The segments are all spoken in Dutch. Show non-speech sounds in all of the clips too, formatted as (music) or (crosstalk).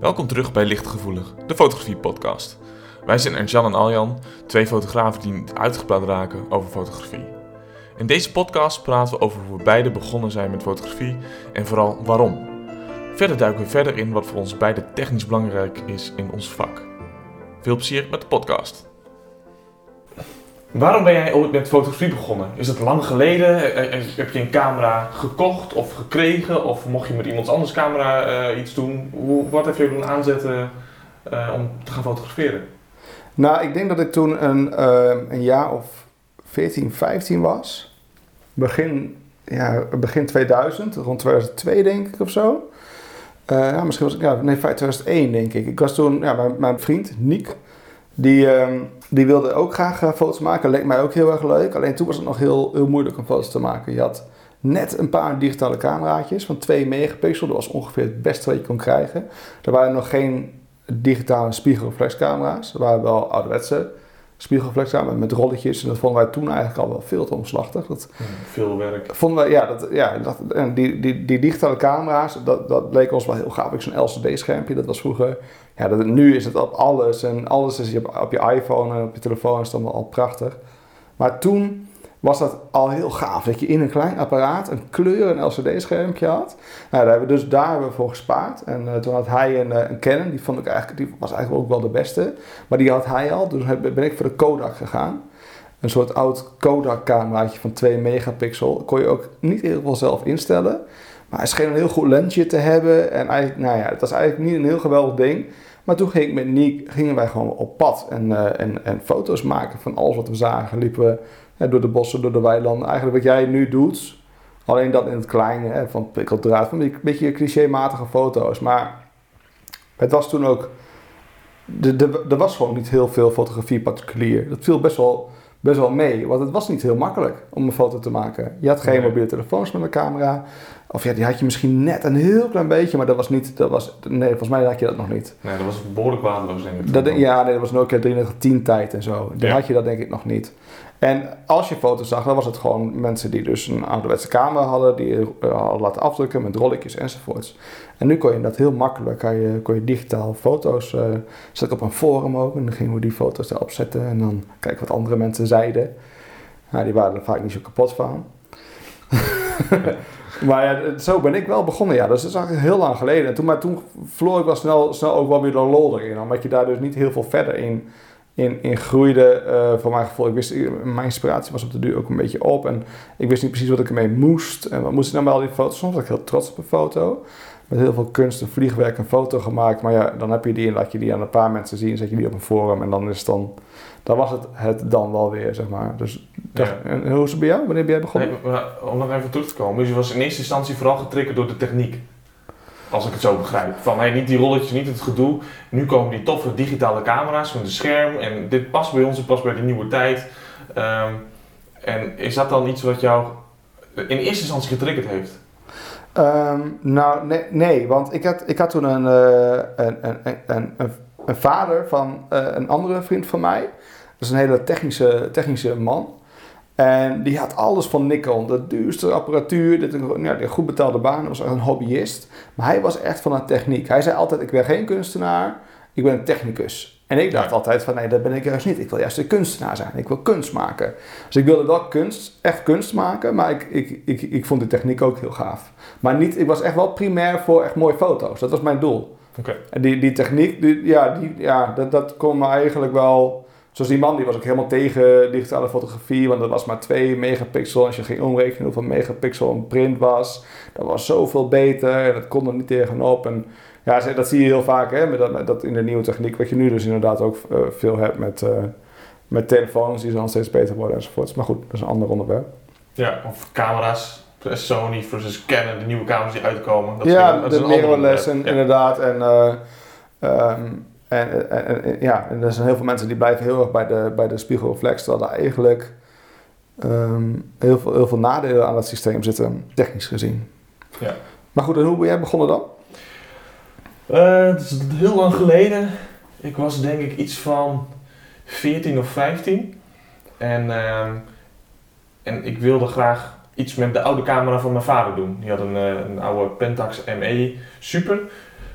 Welkom terug bij Lichtgevoelig, de fotografie-podcast. Wij zijn Ernst-Jan en Aljan, twee fotografen die niet uitgepraat raken over fotografie. In deze podcast praten we over hoe we beide begonnen zijn met fotografie en vooral waarom. Verder duiken we verder in wat voor ons beide technisch belangrijk is in ons vak. Veel plezier met de podcast. Waarom ben jij ooit met fotografie begonnen? Is dat lang geleden? Eh, eh, Heb je een camera gekocht of gekregen? Of mocht je met iemands anders camera eh, iets doen? Hoe, wat heb je doen aanzetten om te gaan fotograferen? Nou, ik denk dat ik toen een, een jaar of 14, 15 was. Begin, ja, begin 2000, rond 2002 denk ik of zo. Ja, misschien was ik, ja, nee, 2001 denk ik. Ik was toen, ja, mijn, mijn vriend, Niek, die, ehm, die wilde ook graag eh, foto's maken. Leek mij ook heel erg leuk. Alleen toen was het nog heel, heel moeilijk om foto's te maken. Je had net een paar digitale cameraatjes van 2 megapixel. Dat was ongeveer het beste wat je kon krijgen. Er waren nog geen digitale spiegelreflexcamera's. Er waren wel ouderwetse spiegelreflexcamera's met rolletjes. En dat vonden wij toen eigenlijk al wel veel te omslachtig. Dat Veel werk. vonden wij, ja, dat, ja dat, en die, die, die digitale camera's, dat, dat leek ons wel heel gaaf. Ik zo'n LCD-schermpje, dat was vroeger... Ja, dat, nu is het op alles en alles is op, op je iPhone en op je telefoon is het allemaal al prachtig. Maar toen was dat al heel gaaf, dat je in een klein apparaat een kleur en LCD-schermpje had. Nou, daar hebben we dus daar hebben we voor gespaard. En eh, toen had hij een, eh, een Canon, die, vond ik eigenlijk, die was eigenlijk ook wel de beste. Maar die had hij al, dus ben ik voor de Kodak gegaan. Een soort oud Kodak-cameraatje van 2 megapixel. Kon je ook niet heel veel zelf instellen. Maar hij scheen een heel goed lensje te hebben. En eigenlijk, nou ja, het was eigenlijk niet een heel geweldig ding. Maar toen ging ik met Niek, gingen wij gewoon op pad en, eh, en, en foto's maken van alles wat we zagen. Liepen we hè, door de bossen, door de weilanden. Eigenlijk wat jij nu doet, alleen dat in het kleine, hè, van prikkeldraad, van een beetje clichématige foto's. Maar het was toen ook, er was gewoon niet heel veel fotografie particulier. Dat viel best wel, best wel mee, want het was niet heel makkelijk om een foto te maken. Je had geen Nee. mobiele telefoons met een camera. Of ja, die had je misschien net een heel klein beetje, maar dat was niet, dat was, nee, volgens mij had je dat nog niet. Nee, dat was behoorlijk waardeloos denk ik. Dat, ja, nee, dat was Nokia 3310 tijd en zo. Dan Ja. had je dat denk ik nog niet. En als je foto's zag, dan was het gewoon mensen die dus een ouderwetse camera hadden, die eh, hadden laten afdrukken met rolletjes enzovoorts. En nu kon je dat heel makkelijk, kon je, je digitaal foto's, zat ik op een forum ook en dan gingen we die foto's erop zetten en dan kijken wat andere mensen zeiden. Nou, die waren er vaak niet zo kapot van. (laughs) maar ja, zo ben ik wel begonnen, ja. Dat is eigenlijk heel lang geleden. En toen, maar toen verloor ik wel snel, snel ook wel weer de lol erin. Omdat je daar dus niet heel veel verder in, in, in groeide. eh voor mijn gevoel, ik wist, mijn inspiratie was op de duur ook een beetje op. En ik wist niet precies wat ik ermee moest. En wat moest ik nou met al die foto's? Soms was ik heel trots op een foto. Met heel veel kunst en vliegwerk een foto gemaakt. Maar ja, dan heb je die en laat je die aan een paar mensen zien. Zet je die op een forum en dan is het dan... Dan was het het dan wel weer, zeg maar. Dus Ja. en hoe is het bij jou? Wanneer ben jij begonnen? Nee, om nog even terug te komen. Dus je was in eerste instantie vooral getriggerd door de techniek. Als ik het zo begrijp. Van hey, niet die rolletjes, niet het gedoe. Nu komen die toffe digitale camera's met een scherm. En dit past bij ons, het past bij de nieuwe tijd. Ehm, en is dat dan iets wat jou in eerste instantie getriggerd heeft? Ehm, nou, nee, want ik had, ik had toen een, eh, een, een, een, een, een vader van eh, een andere vriend van mij. Dat is een hele technische, technische man. En die had alles van Nikon, de duurste apparatuur, een- ja, goed betaalde baan, hij was echt een hobbyist. Maar hij was echt van de techniek. Hij zei altijd, ik ben geen kunstenaar, ik ben een technicus. En ik dacht Ja. altijd van, nee, dat ben ik juist niet. Ik wil juist een kunstenaar zijn, ik wil kunst maken. Dus ik wilde wel kunst, echt kunst maken, maar ik, ik, ik, ik vond de techniek ook heel gaaf. Maar niet, ik was echt wel primair voor echt mooie foto's. Dat was mijn doel. Oké. En die, die techniek, die, ja, die, ja dat, dat kon me eigenlijk wel... Zoals die man, die was ook helemaal tegen digitale fotografie. Want dat was maar 2 megapixel. Als je ging omrekenen hoeveel megapixel een print was. Dat was zoveel beter. En dat kon er niet tegenop. En ja, dat zie je heel vaak hè, met dat, dat in de nieuwe techniek. Wat je nu dus inderdaad ook eh, veel hebt met, eh, met telefoons. Die dan steeds beter worden enzovoorts. Maar goed, dat is een ander onderwerp. Ja, of camera's. Sony versus Canon, de nieuwe camera's die uitkomen. Dat ja, is- dat is de mirrorless en. Ja. inderdaad. En, eh, ehm, en, en, en- en- ja, en er zijn heel veel mensen die blijven heel erg bij de, bij de spiegelreflex. Terwijl daar eigenlijk ehm, heel, veel, heel veel nadelen aan het systeem zitten, technisch gezien. Ja. Maar goed, en hoe ben jij begonnen dan? Eh, het is heel lang geleden. Ik was denk ik iets van 14 of 15. En, ehm, en ik wilde graag iets met de oude camera van mijn vader doen. Die had een, eh, een oude Pentax ME Super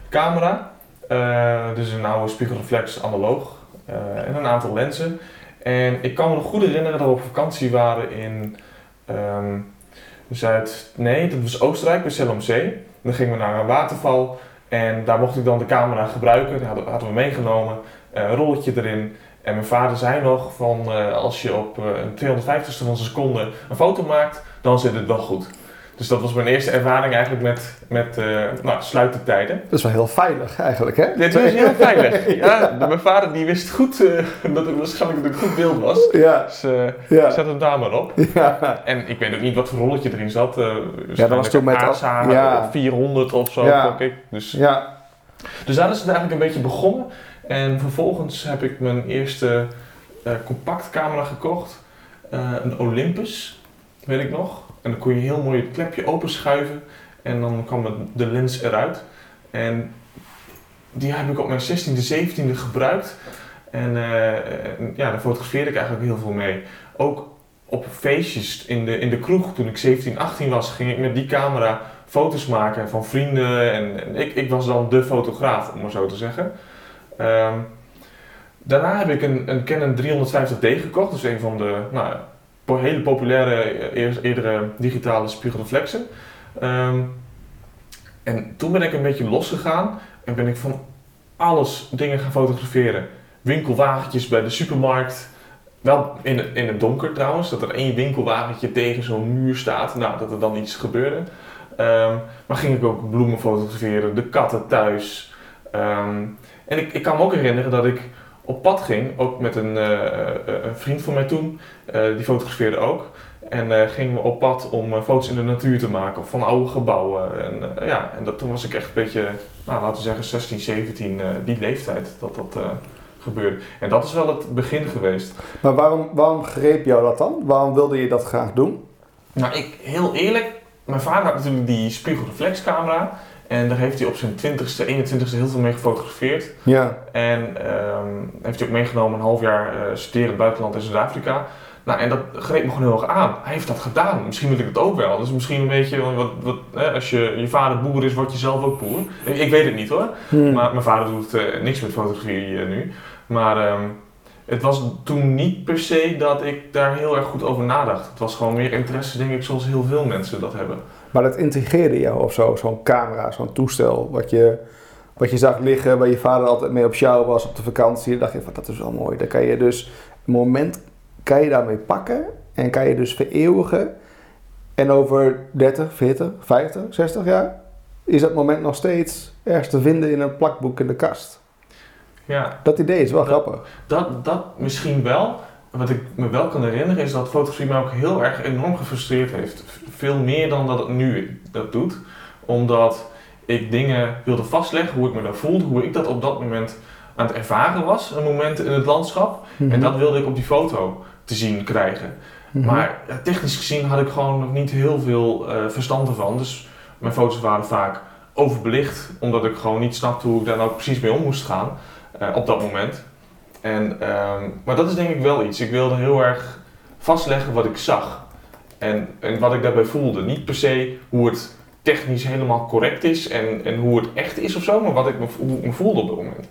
camera. Eh, dus een oude spiegelreflex analoog. eh, en een aantal lenzen. En ik kan me nog goed herinneren dat we op vakantie waren in ehm. Nee, dat was Oostenrijk, bij Zell om Zee. Dan gingen we naar een waterval. En daar mocht ik dan de camera gebruiken. Die hadden, we meegenomen. eh, een rolletje erin. En mijn vader zei nog van als je op een 250ste van een seconde een foto maakt, dan zit het wel goed. Dus dat was mijn eerste ervaring eigenlijk met, met eh nou, sluitertijden. Dat is wel heel veilig eigenlijk, hè? Dit was heel veilig. (laughs) Ja, mijn vader die wist goed eh, dat het waarschijnlijk een goed beeld was. Ja, Dus eh ja. zet hem daar maar op. Ja, En ik weet ook niet wat voor rolletje erin zat. eh dat was toen met- ASA ja. 400 of zo, Ja. ik. Dus, ja. dus daar is het eigenlijk een beetje begonnen. En vervolgens heb ik mijn eerste compactcamera gekocht. Een Olympus, weet ik nog. En dan kon je heel mooi het klepje openschuiven. En dan kwam de lens eruit. En die heb ik op mijn 16e, 17e gebruikt. En eh, ja, daar fotografeerde ik eigenlijk heel veel mee. Ook op feestjes in de, in de kroeg, toen ik 17, 18 was, ging ik met die camera foto's maken van vrienden. En, ik, ik was dan de fotograaf, om maar zo te zeggen. Ehm, daarna heb ik een, een Canon 350D gekocht. Is een van de nou, hele populaire eh, eer- eerdere digitale spiegelreflexen. Ehm, en toen ben ik een beetje losgegaan en ben ik van alles dingen gaan fotograferen. Winkelwagentjes bij de supermarkt. Wel in het, in het donker trouwens, dat er één winkelwagentje tegen zo'n muur staat. Nou, dat er dan iets gebeurde. Ehm, maar ging ik ook bloemen fotograferen, de katten thuis. Ehm, en ik, ik kan me ook herinneren dat ik op pad ging, ook met een, eh, eh, een vriend van mij toen. Eh, die fotografeerde ook. En gingen we op pad om foto's in de natuur te maken, of van oude gebouwen. En, ja, en dat, toen was ik echt een beetje, nou, laten we zeggen 16, 17, eh, die leeftijd dat dat gebeurde. En dat is wel het begin geweest. Maar waarom, waarom greep jou dat dan? Waarom wilde je dat graag doen? Nou, ik, heel eerlijk, mijn vader had natuurlijk die spiegelreflexcamera. En daar heeft hij op zijn 20ste, 21ste heel veel mee gefotografeerd. Ja. En ehm, heeft hij ook meegenomen een half jaar eh studeren in het buitenland in Zuid-Afrika. Nou, en dat greep me gewoon heel erg aan. Hij heeft dat gedaan. Misschien wil ik het ook wel. Dus misschien een beetje, wat, wat, hè, als je, je vader boer is, word je zelf ook boer. Ik, ik weet het niet hoor. Hmm. Maar mijn vader doet eh, niks met fotografie eh, nu. Maar ehm, het was toen niet per se dat ik daar heel erg goed over nadacht. Het was gewoon meer interesse, denk ik, zoals heel veel mensen dat hebben. Maar dat intrigeerde jou of zo, zo'n camera, zo'n toestel, wat je, wat je zag liggen, waar je vader altijd mee op show was op de vakantie. Dan dacht je van dat is wel mooi. Dan kan je dus een moment kan je daarmee pakken en kan je dus vereeuwigen. En over 30, 40, 50, 60 jaar is dat moment nog steeds ergens te vinden in een plakboek in de kast. Ja, Dat idee is wel Dat- grappig. dat, dat misschien wel. Wat ik me wel kan herinneren is dat fotografie mij ook heel erg enorm gefrustreerd heeft. Veel meer dan dat het nu dat doet. Omdat ik dingen wilde vastleggen, hoe ik me daar voelde, hoe ik dat op dat moment aan het ervaren was. Een moment in het landschap. En dat wilde ik op die foto te zien krijgen. Mhm. Maar technisch gezien had ik gewoon nog niet heel veel eh, verstand ervan. Dus mijn foto's waren vaak overbelicht, omdat ik gewoon niet snapte hoe ik daar nou precies mee om moest gaan eh, op dat moment. En, ehm, maar dat is denk ik wel iets. Ik wilde heel erg vastleggen wat ik zag en, en wat ik daarbij voelde. Niet per se hoe het technisch helemaal correct is en, en hoe het echt is of zo, maar wat ik me, voelde op dat moment.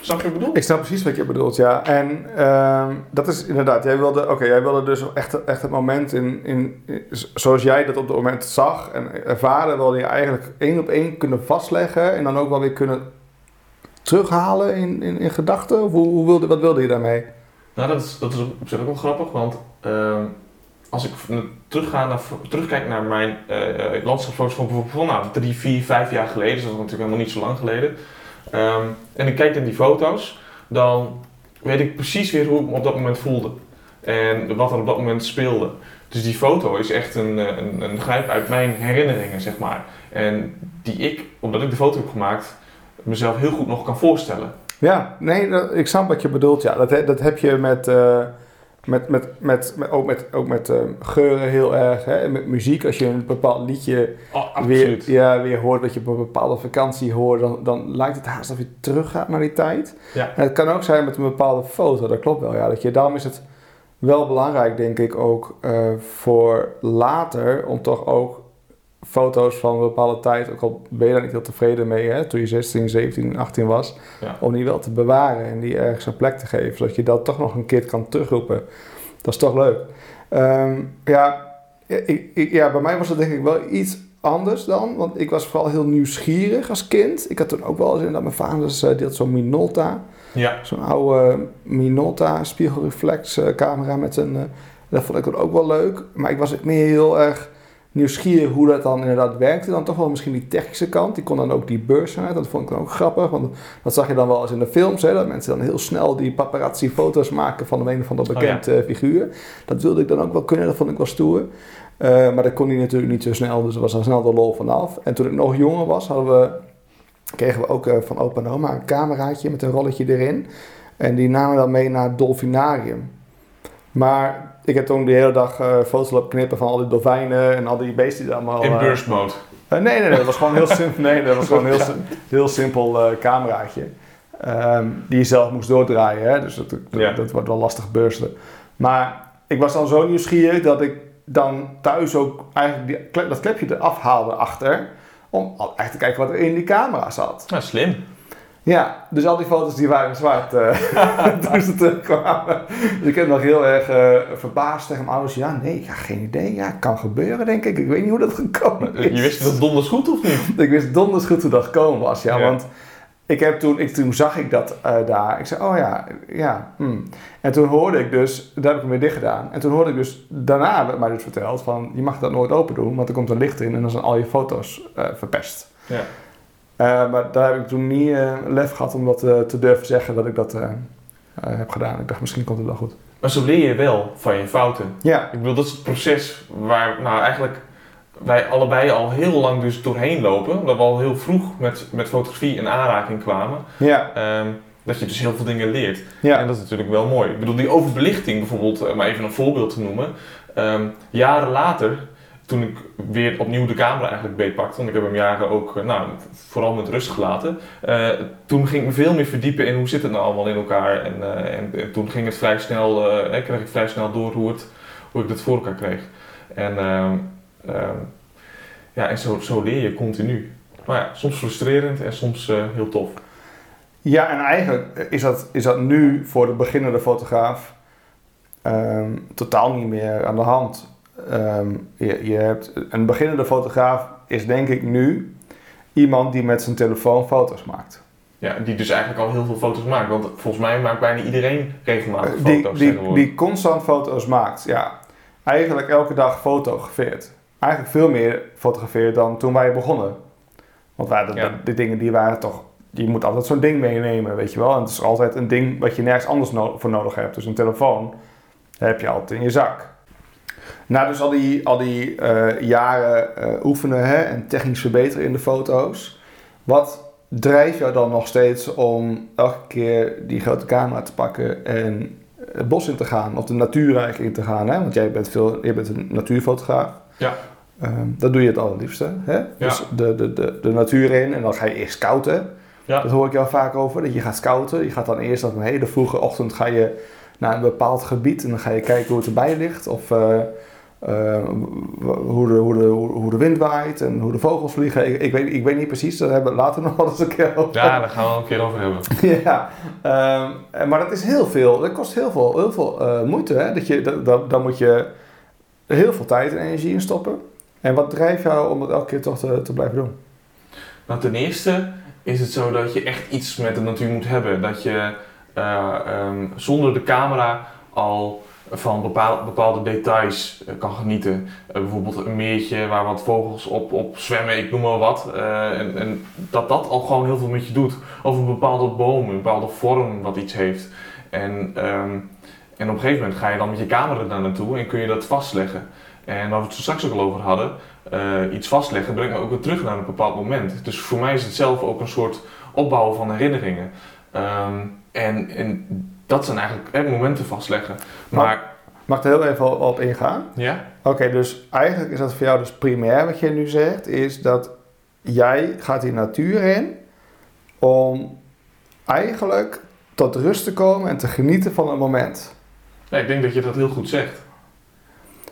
Snap je wat ik bedoel? Ik snap precies wat je bedoelt, ja. En ehm, dat is inderdaad, jij wilde, oké, jij wilde dus echt, echt het moment in, in, in- zoals jij dat op dat moment zag en ervaren, wilde je eigenlijk één op één kunnen vastleggen en dan ook wel weer kunnen terughalen in, in, in gedachten? Hoe, hoe wilde, wat wilde je daarmee? Nou, dat is, dat is op zich ook wel grappig, want ehm, als ik terugga naar, terugkijk naar mijn eh, landschapsfoto's van bijvoorbeeld nou, drie, vier, vijf jaar geleden, dus dat is natuurlijk helemaal niet zo lang geleden, ehm, en ik kijk naar die foto's, dan weet ik precies weer hoe ik me op dat moment voelde en wat er op dat moment speelde. Dus die foto is echt een, eh, een, een grijp uit mijn herinneringen, zeg maar. En die ik, omdat ik de foto heb gemaakt, mezelf heel goed nog kan voorstellen. Ja, nee, dat- ik snap wat je bedoelt. Ja, dat, dat heb je met, eh, met, met, met, met- ook met, ook met eh, geuren heel erg. Hè? Met muziek, als je een bepaald liedje Oh, weer, ja, weer hoort dat je op een bepaalde vakantie hoort, dan, dan lijkt het haast of je teruggaat naar die tijd. Ja. En het kan ook zijn met een bepaalde foto, dat klopt wel. Ja, dat je, daarom is het wel belangrijk, denk ik, ook eh, voor later om toch ook foto's van een bepaalde tijd, ook al ben je daar niet heel tevreden mee, hè, toen je 16, 17, 18 was, Ja. om die wel te bewaren en die ergens een plek te geven, zodat je dat toch nog een keer kan terugroepen. Dat is toch leuk. Ehm, ja, ik, ik- ja, bij mij was het denk ik wel iets anders dan, want ik was vooral heel nieuwsgierig als kind. Ik had toen ook wel eens inderdaad, mijn vader eh, die had zo'n Minolta. Ja. Zo'n oude Minolta spiegelreflex eh, camera met een... eh, dat vond ik dan ook wel leuk. Maar ik was meer heel erg nieuwsgierig hoe dat dan inderdaad werkte. Dan toch wel misschien die technische kant. Die kon dan ook die beurs uit. Dat vond ik dan ook grappig. Want dat zag je dan wel eens in de films. Hè, dat mensen dan heel snel die paparazzi foto's maken van een of ander bekend eh, figuur. Dat wilde ik dan ook wel kunnen. Dat vond ik wel stoer. Eh, maar dat kon hij natuurlijk niet zo snel. Dus er was al snel de lol vanaf. En toen ik nog jonger was, hadden we, kregen we ook eh, van opa en oma een cameraatje met een rolletje erin. En die namen we dan mee naar het dolfinarium. Maar ik heb toen de hele dag eh foto's lopen knippen van al die dolfijnen en al die beesten die allemaal... In eh, burst mode. eh, nee, nee, nee, dat was gewoon heel simpel. (laughs) Nee, dat was gewoon een heel, sim- heel simpel cameraatje. Ehm, die je zelf moest doordraaien. Hè? Dus dat, dat, Ja. dat wordt wel lastig bursten. Maar ik was dan zo nieuwsgierig dat ik dan thuis ook eigenlijk die, dat klepje eraf haalde achter. Om echt te kijken wat er in die camera zat. Nou, slim. Ja, dus al die foto's die waren zwart eh, (laughs) toen ze terugkwamen. Dus ik heb nog heel erg eh, verbaasd tegen mijn ouders. Ja, nee, ja, geen idee. Ja, kan gebeuren denk ik. Ik weet niet hoe dat gekomen is. Je wist dat donders goed of niet? Ik wist donders goed hoe dat gekomen was, ja. Ja. Want ik heb toen, ik, toen zag ik dat eh, daar. Ik zei, oh ja, ja. hmm. En toen hoorde ik dus, daar heb ik hem weer dicht gedaan. En toen hoorde ik dus, daarna werd mij dus verteld van, je mag dat nooit open doen, want er komt een licht in en dan zijn al je foto's verpest. Ja. Eh, maar daar heb ik toen niet eh, lef gehad om dat eh, te durven zeggen dat ik dat heb gedaan. Ik dacht, misschien komt het wel goed. Maar zo leer je wel van je fouten. Ja, Ik bedoel, dat is het proces waar nou eigenlijk wij allebei al heel lang dus doorheen lopen. Omdat we al heel vroeg met, met fotografie in aanraking kwamen. ja, Ehm, dat je dus heel veel dingen leert. ja. En dat is natuurlijk wel mooi. Ik bedoel, die overbelichting bijvoorbeeld, maar even een voorbeeld te noemen. Ehm, jaren later, toen ik weer opnieuw de camera eigenlijk beetpakte, want ik heb hem jaren ook, eh, nou, vooral met rust gelaten. eh, toen ging ik me veel meer verdiepen in hoe zit het nou allemaal in elkaar. En, eh, en, en toen ging het vrij snel, kreeg ik vrij snel door hoe, ik dat voor elkaar kreeg. En, ehm, ehm, ja, en zo, leer je continu. Maar ja, soms frustrerend en soms heel tof. Ja, en eigenlijk is dat, is dat nu voor de beginnende fotograaf ehm, totaal niet meer aan de hand. Ehm, je, je hebt, een beginnende fotograaf is denk ik nu iemand die met zijn telefoon foto's maakt. Ja, die dus eigenlijk al heel veel foto's maakt. Want volgens mij maakt bijna iedereen regelmatig Eh, die, foto's die, tegenwoordig. die constant foto's maakt, ja. Eigenlijk elke dag fotografeert. Eigenlijk veel meer fotografeert dan toen wij begonnen. Want wij, de, Ja. de, de dingen die waren toch... Je moet altijd zo'n ding meenemen, weet je wel. En het is altijd een ding wat je nergens anders no- voor nodig hebt. Dus een telefoon heb je altijd in je zak. Na dus al die, al die eh, jaren eh, oefenen hè, en technisch verbeteren in de foto's. Wat drijft jou dan nog steeds om elke keer die grote camera te pakken en het bos in te gaan? Of de natuur eigenlijk in te gaan? Hè? Want jij bent, veel, jij bent een natuurfotograaf. Ja. Ehm, dat doe je het allerliefste. Hè? Dus de, de, de, de natuur in en dan ga je eerst scouten. Ja. Dat hoor ik jou vaak over. Dat je gaat scouten. Je gaat dan eerst op een hele vroege ochtend ga je naar een bepaald gebied. En dan ga je kijken hoe het erbij ligt. Of eh, eh, hoe, de, hoe, de, hoe de wind waait en hoe de vogels vliegen. Ik, ik, weet, ik weet niet precies. Daar hebben we later nog wel eens een keer over. Ja, daar gaan we een keer over hebben. (laughs) ja. ehm, maar dat is heel veel. Dat kost heel veel, heel veel eh, moeite. Hè? Dat je, dat, dat, dan moet je heel veel tijd en energie in stoppen. En wat drijft jou om dat elke keer toch te, te blijven doen? Nou, ten eerste is het zo dat je echt iets met de natuur moet hebben. Dat je eh, ehm, zonder de camera al van bepaal- bepaalde details eh, kan genieten. Eh, bijvoorbeeld een meertje waar wat vogels op, op zwemmen, ik noem maar wat. Eh, en, en dat dat al gewoon heel veel met je doet. Of een bepaalde boom, een bepaalde vorm wat iets heeft. En, ehm, en op een gegeven moment ga je dan met je camera daar naartoe en kun je dat vastleggen. En waar we het straks ook al over hadden, iets vastleggen brengt me ook weer terug naar een bepaald moment. Dus voor mij is het zelf ook een soort opbouwen van herinneringen. Ehm, en, en dat zijn eigenlijk momenten vastleggen. Maar, Mag ik er heel even op ingaan? ja, Oké, dus eigenlijk is dat voor jou dus primair wat je nu zegt, is dat jij gaat die natuur in om eigenlijk tot rust te komen en te genieten van een moment. ja, ik denk dat je dat heel goed zegt.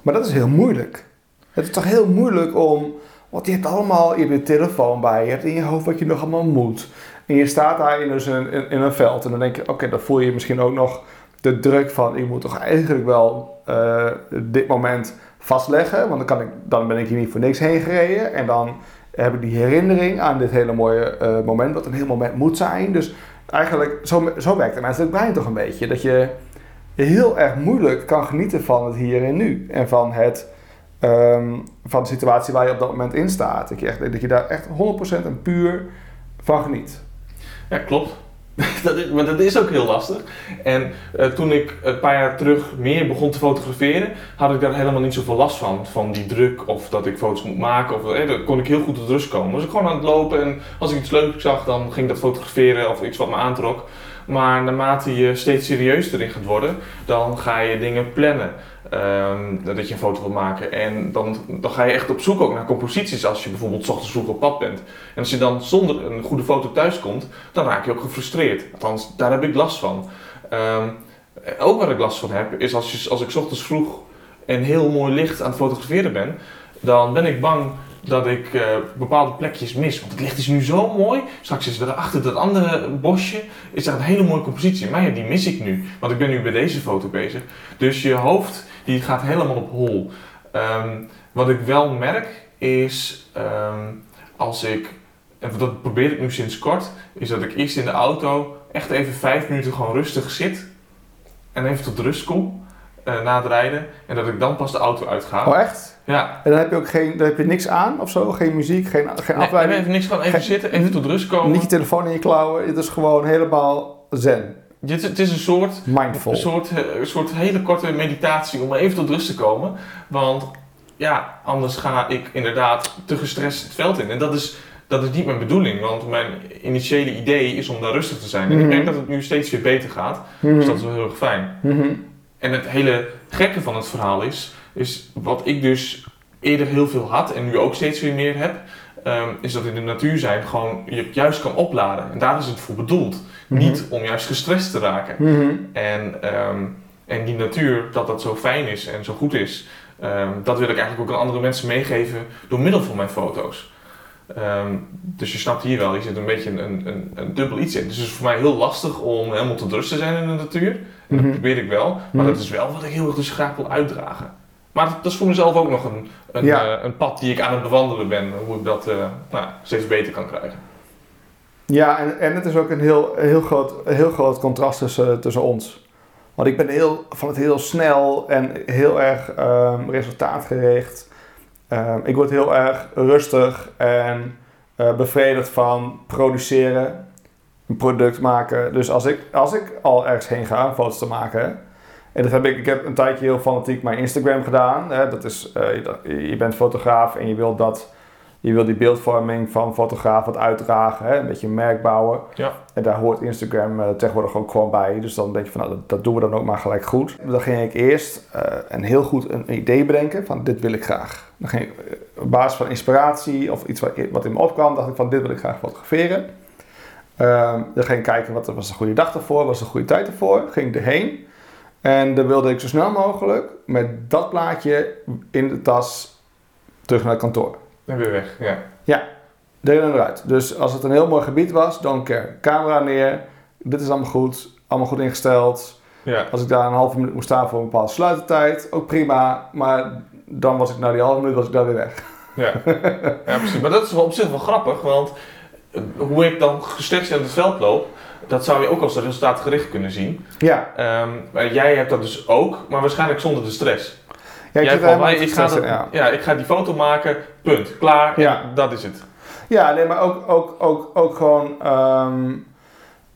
Maar dat is heel moeilijk. Het is toch heel moeilijk om Want je hebt allemaal, je hebt je telefoon bij, je hebt in je hoofd wat je nog allemaal moet. En je staat daar in, dus een, in, een veld en dan denk je, oké, dan voel je misschien ook nog de druk van, ik moet toch eigenlijk wel eh, dit moment vastleggen, want dan, kan ik, dan ben ik hier niet voor niks heen gereden. En dan heb ik die herinnering aan dit hele mooie eh, moment, wat een heel moment moet zijn. Dus eigenlijk, zo, zo werkt het menselijk brein toch een beetje. Dat je heel erg moeilijk kan genieten van het hier en nu. En van, het, ehm, van de situatie waar je op dat moment in staat. Dat je, echt, dat je daar echt 100% en puur van geniet. Ja, klopt. (laughs) dat is, maar dat is ook heel lastig. En uh, toen ik een paar jaar terug meer begon te fotograferen, had ik daar helemaal niet zoveel last van. Van die druk of dat ik foto's moet maken. Of, eh, dan kon ik heel goed tot rust komen. Was ik gewoon aan het lopen en als ik iets leuks zag, dan ging ik dat fotograferen of iets wat me aantrok. Maar naarmate je steeds serieuzer erin gaat worden, dan ga je dingen plannen. Um, dat je een foto wil maken. En dan, dan ga je echt op zoek ook naar composities als je bijvoorbeeld ochtends vroeg op pad bent. En als je dan zonder een goede foto thuis komt, dan raak je ook gefrustreerd. Althans, daar heb ik last van. Um, ook waar ik last van heb, is als, je, als ik ochtends vroeg en heel mooi licht aan het fotograferen ben, dan ben ik bang dat ik uh, bepaalde plekjes mis. Want het licht is nu zo mooi. Straks is er achter dat andere bosje is daar een hele mooie compositie. Maar ja, die mis ik nu. Want ik ben nu bij deze foto bezig. Dus je hoofd die gaat helemaal op hol. Um, wat ik wel merk is um, als ik, en dat probeer ik nu sinds kort, is dat ik eerst in de auto echt even vijf minuten gewoon rustig zit. En even tot rust kom. Uh, na het rijden. En dat ik dan pas de auto uitga. Oh echt? Ja. En dan heb je ook geen, dan heb je niks aan of zo? Geen muziek, geen, geen nee, afleiding? even niks, gewoon even geen, zitten, even tot rust komen. Niet je telefoon in je klauwen. Het is gewoon helemaal zen. Het is een soort, Mindful. Een soort, een soort hele korte meditatie om even tot rust te komen. Want ja, anders ga ik inderdaad te gestrest het veld in. En dat is, dat is niet mijn bedoeling, want mijn initiële idee is om daar rustig te zijn. En Mhm. ik denk dat het nu steeds weer beter gaat. Dus dat is wel heel erg fijn. Mhm. En het hele gekke van het verhaal is, is wat ik dus eerder heel veel had en nu ook steeds weer meer heb, um, is dat in de natuur zijn gewoon je juist kan opladen. En daar is het voor bedoeld. Mhm. Niet om juist gestrest te raken. Mhm. En, um, en die natuur, dat dat zo fijn is en zo goed is, um, dat wil ik eigenlijk ook aan andere mensen meegeven door middel van mijn foto's. Um, dus je snapt hier wel, je zit een beetje een, een, een dubbel iets in. Dus het is voor mij heel lastig om helemaal tot rust te zijn in de natuur. En dat Mhm. probeer ik wel, maar dat is wel wat ik heel erg dus graag wil uitdragen. Maar dat, dat is voor mezelf ook nog een, een, Ja. uh, een pad die ik aan het bewandelen ben, hoe ik dat uh, nou, steeds beter kan krijgen. Ja, en, en het is ook een heel, heel, groot, heel groot contrast tussen, tussen ons. Want ik ben heel, van het heel snel en heel erg um, resultaatgericht. Um, ik word heel erg rustig en uh, bevredigd van produceren, een product maken. Dus als ik, als ik al ergens heen ga om foto's te maken, en dat heb ik, ik heb een tijdje heel fanatiek mijn Instagram gedaan. Hè, dat is, uh, je bent fotograaf en je wilt dat je wil die beeldvorming van fotograaf wat uitdragen, hè? een beetje een merk bouwen. Ja. En daar hoort Instagram uh, tegenwoordig ook gewoon bij. Dus dan denk je van, nou, dat, dat doen we dan ook maar gelijk goed. Dan ging ik eerst uh, een heel goed een idee bedenken van, dit wil ik graag. Dan ging ik uh, op basis van inspiratie of iets wat, wat in me opkwam, dacht ik van, dit wil ik graag fotograferen. Um, dan ging ik kijken, wat was de goede dag ervoor, was de goede tijd ervoor. Ging ik erheen. En dan wilde ik zo snel mogelijk met dat plaatje in de tas terug naar het kantoor. En weer weg, ja. Ja, erin en eruit. Dus als het een heel mooi gebied was, don't care. Camera neer, dit is allemaal goed, allemaal goed ingesteld. Ja. Als ik daar een halve minuut moest staan voor een bepaalde sluitertijd, ook prima. Maar dan was ik na die halve minuut was ik daar weer weg. Ja, (laughs) ja precies. Maar dat is op zich wel grappig, want hoe ik dan gestrest in het veld loop, dat zou je ook als resultaatgericht kunnen zien. Ja. Um, maar jij hebt dat dus ook, maar waarschijnlijk zonder de stress. Ja, ik, jij ik, ga dat, ja. ja, ik ga die foto maken, punt, klaar, Ja. dat is het. Ja, nee, maar ook, ook, ook, ook gewoon. ehm,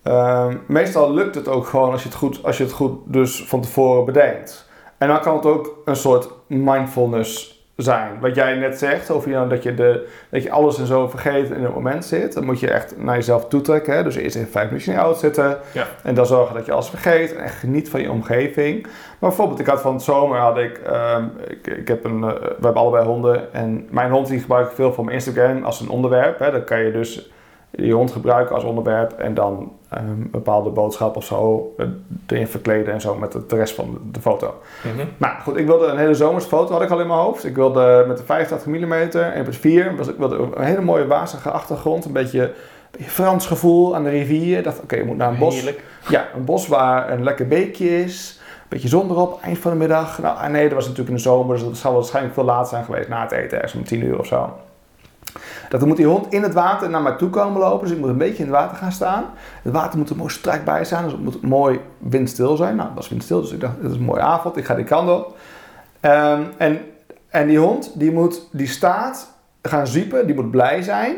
ehm, meestal lukt het ook gewoon als je het, goed, als je het goed dus van tevoren bedenkt. En dan kan het ook een soort mindfulness zijn. Wat jij net zegt, over jou, dat, je de, dat je alles en zo vergeet en in het moment zit. Dan moet je echt naar jezelf toetrekken. Hè? Dus eerst even vijf minuten in je auto zitten. Ja. En dan zorgen dat je alles vergeet. En echt geniet van je omgeving. Maar bijvoorbeeld, ik had van het zomer had ik, ehm, ik, ik heb een, uh, we hebben allebei honden. En mijn hond die gebruik ik veel voor mijn Instagram als een onderwerp. Hè? Dan kan je dus die hond gebruiken als onderwerp en dan ehm, een bepaalde boodschap of zo eh, erin verkleden en zo met de, rest van de, foto. Mhm. Nou goed, ik wilde een hele zomerse foto had ik al in mijn hoofd. Ik wilde met de 85 mm, 1.4, was, ik wilde een hele mooie wazige achtergrond, een beetje, Frans gevoel aan de rivier. Ik dacht, oké, je moet naar een bos. Heerlijk. Ja, een bos waar een lekker beekje is. Een beetje zon erop, eind van de middag. Nou, nee, dat was natuurlijk in de zomer, dus dat zal waarschijnlijk veel laat zijn geweest na het eten, ergens om 10 uur of zo. Dat moet die hond in het water naar mij toe komen lopen, dus ik moet een beetje in het water gaan staan. Het water moet er mooi strak bij zijn, dus het moet mooi windstil zijn. Nou, het was windstil, dus ik dacht, het is een mooie avond, ik ga die kant op. Ehm, en, en die hond, die moet die staart gaan zwiepen, die moet blij zijn.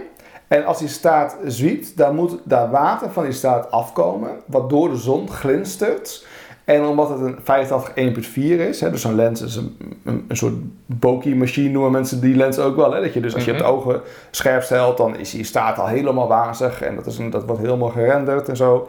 En als die staart zwiept, dan moet daar water van die staart afkomen, wat door de zon glinstert. En omdat het een 85 1.4 is, hè, dus zo'n lens is een, een, een soort bokeh machine noemen mensen die lens ook wel. Hè? Dat je dus als je Mhm. het ogen scherp stelt, dan is die staart al helemaal wazig en dat, is een, dat wordt helemaal gerenderd en zo.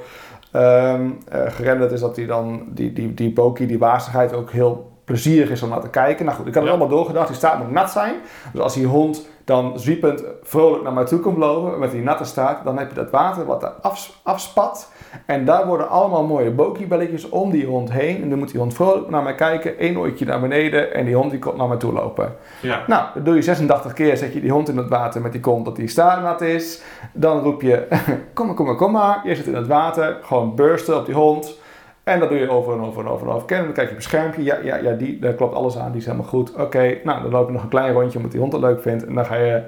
Ehm eh, gerenderd is dat die dan, die, die, die bokeh, die wazigheid ook heel plezierig is om naar te kijken. Nou goed, ik had het Ja. allemaal doorgedacht, die staart moet nat zijn. Dus als die hond dan zwiepend vrolijk naar mij toe komt lopen met die natte staart, dan heb je dat water wat er af, afspat. En daar worden allemaal mooie bokiebelletjes om die hond heen. En dan moet die hond vrolijk naar mij kijken, één oortje naar beneden en die hond die komt naar mij toe lopen. Ja. Nou, dat doe je 86 keer, zet je die hond in het water met die kont dat die staart nat is. Dan roep je, (laughs) kom maar, kom maar, kom maar. Je zit in het water, gewoon bursten op die hond. En dat doe je over en over en over en over. Kennen, dan kijk je op je schermpje. Ja, ja, ja die, daar klopt alles aan. Die is helemaal goed. Oké, nou, dan loop je nog een klein rondje omdat die hond het leuk vindt. En dan ga je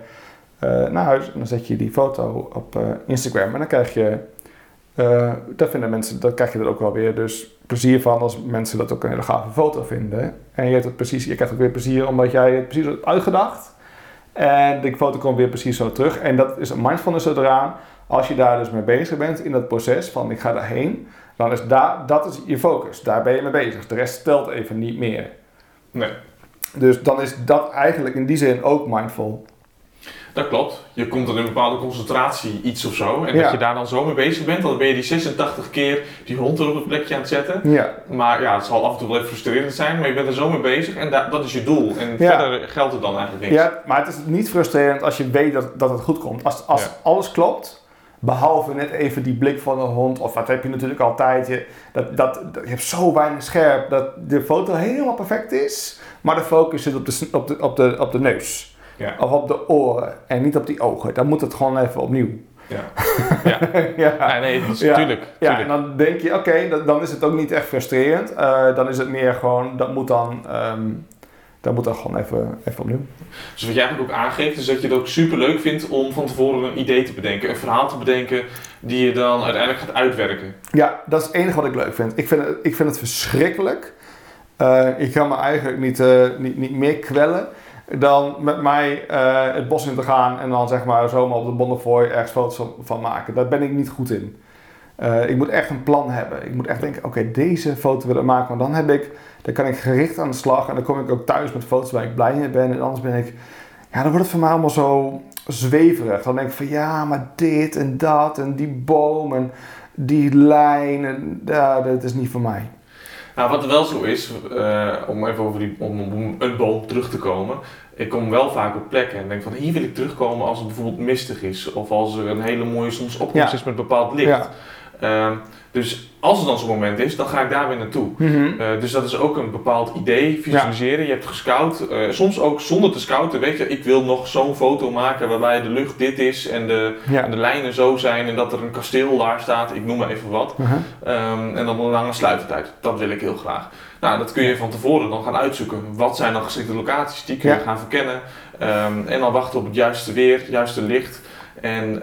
eh, naar huis en dan zet je die foto op eh, Instagram. En dan krijg je, eh daar vinden mensen, dat krijg je er ook wel weer dus plezier van als mensen dat ook een hele gave foto vinden. En je, hebt het precies, je krijgt ook weer plezier omdat jij het precies hebt uitgedacht. En die foto komt weer precies zo terug. En dat is een mindfulness eraan. Als je daar dus mee bezig bent in dat proces van ik ga daarheen, dan is daar, dat is je focus. Daar ben je mee bezig. De rest telt even niet meer. Nee, Dus dan is dat eigenlijk in die zin ook mindful. dat klopt. Je komt dan in een bepaalde concentratie iets of zo. En Ja. dat je daar dan zo mee bezig bent, dan ben je die 86 keer die hond er op het plekje aan het zetten. Ja, Maar ja, het zal af en toe wel even frustrerend zijn, maar je bent er zo mee bezig en da- dat is je doel. En Ja. verder geldt het dan eigenlijk niks. ja maar het is niet frustrerend als je weet dat, dat het goed komt. Als, als alles klopt, behalve net even die blik van de hond, of wat heb je natuurlijk altijd. Je, dat, dat, dat- je hebt zo weinig scherp dat de foto helemaal perfect is, maar de focus zit op de, op de, op de, op de neus. Ja. Of op de oren en niet op die ogen. Dan moet het gewoon even opnieuw. Ja. (laughs) Ja. ja. Ja, nee, dus, Ja. tuurlijk. Ja, en dan denk je, oké, dan is het ook niet echt frustrerend. Eh, dan is het meer gewoon, dat moet dan, ehm, dat moet dan gewoon even, even opnieuw. Dus wat jij eigenlijk ook aangeeft, is dat je het ook super leuk vindt om van tevoren een idee te bedenken, een verhaal te bedenken, die je dan uiteindelijk gaat uitwerken. Ja, dat is het enige wat ik leuk vind. Ik vind het, ik vind het verschrikkelijk. Eh, ik kan me eigenlijk niet, eh, niet, niet meer kwellen dan met mij eh, het bos in te gaan en dan zeg maar zomaar op de Bonnefoy ergens foto's van, van maken. Daar ben ik niet goed in. Eh, ik moet echt een plan hebben. Ik moet echt denken, oké, deze foto wil ik maken. Want dan, heb ik, dan kan ik gericht aan de slag en dan kom ik ook thuis met foto's waar ik blij mee ben. En anders ben ik, ja, dan wordt het voor mij allemaal zo zweverig. Dan denk ik van, ja, maar dit en dat en die boom en die lijn. En, ja, dat is niet voor mij. Nou, wat wel zo is, eh, om even over die, om, om een boom terug te komen. Ik kom wel vaak op plekken en denk van hier wil ik terugkomen als het bijvoorbeeld mistig is. Of als er een hele mooie zonsopkomst Ja. is met bepaald licht. Ja. Ehm, dus als er dan zo'n moment is, dan ga ik daar weer naartoe. Mhm. Eh, dus dat is ook een bepaald idee, visualiseren. Je hebt gescout, eh, soms ook zonder te scouten. Weet je, ik wil nog zo'n foto maken waarbij de lucht dit is en de, Ja. de lijnen zo zijn en dat er een kasteel daar staat. Ik noem maar even wat. Mhm. Ehm, en dan een lange sluitertijd. Dat wil ik heel graag. Nou, dat kun je van tevoren dan gaan uitzoeken. Wat zijn dan geschikte locaties? Die kun je Ja. gaan verkennen. Ehm, en dan wachten op het juiste weer, het juiste licht. En,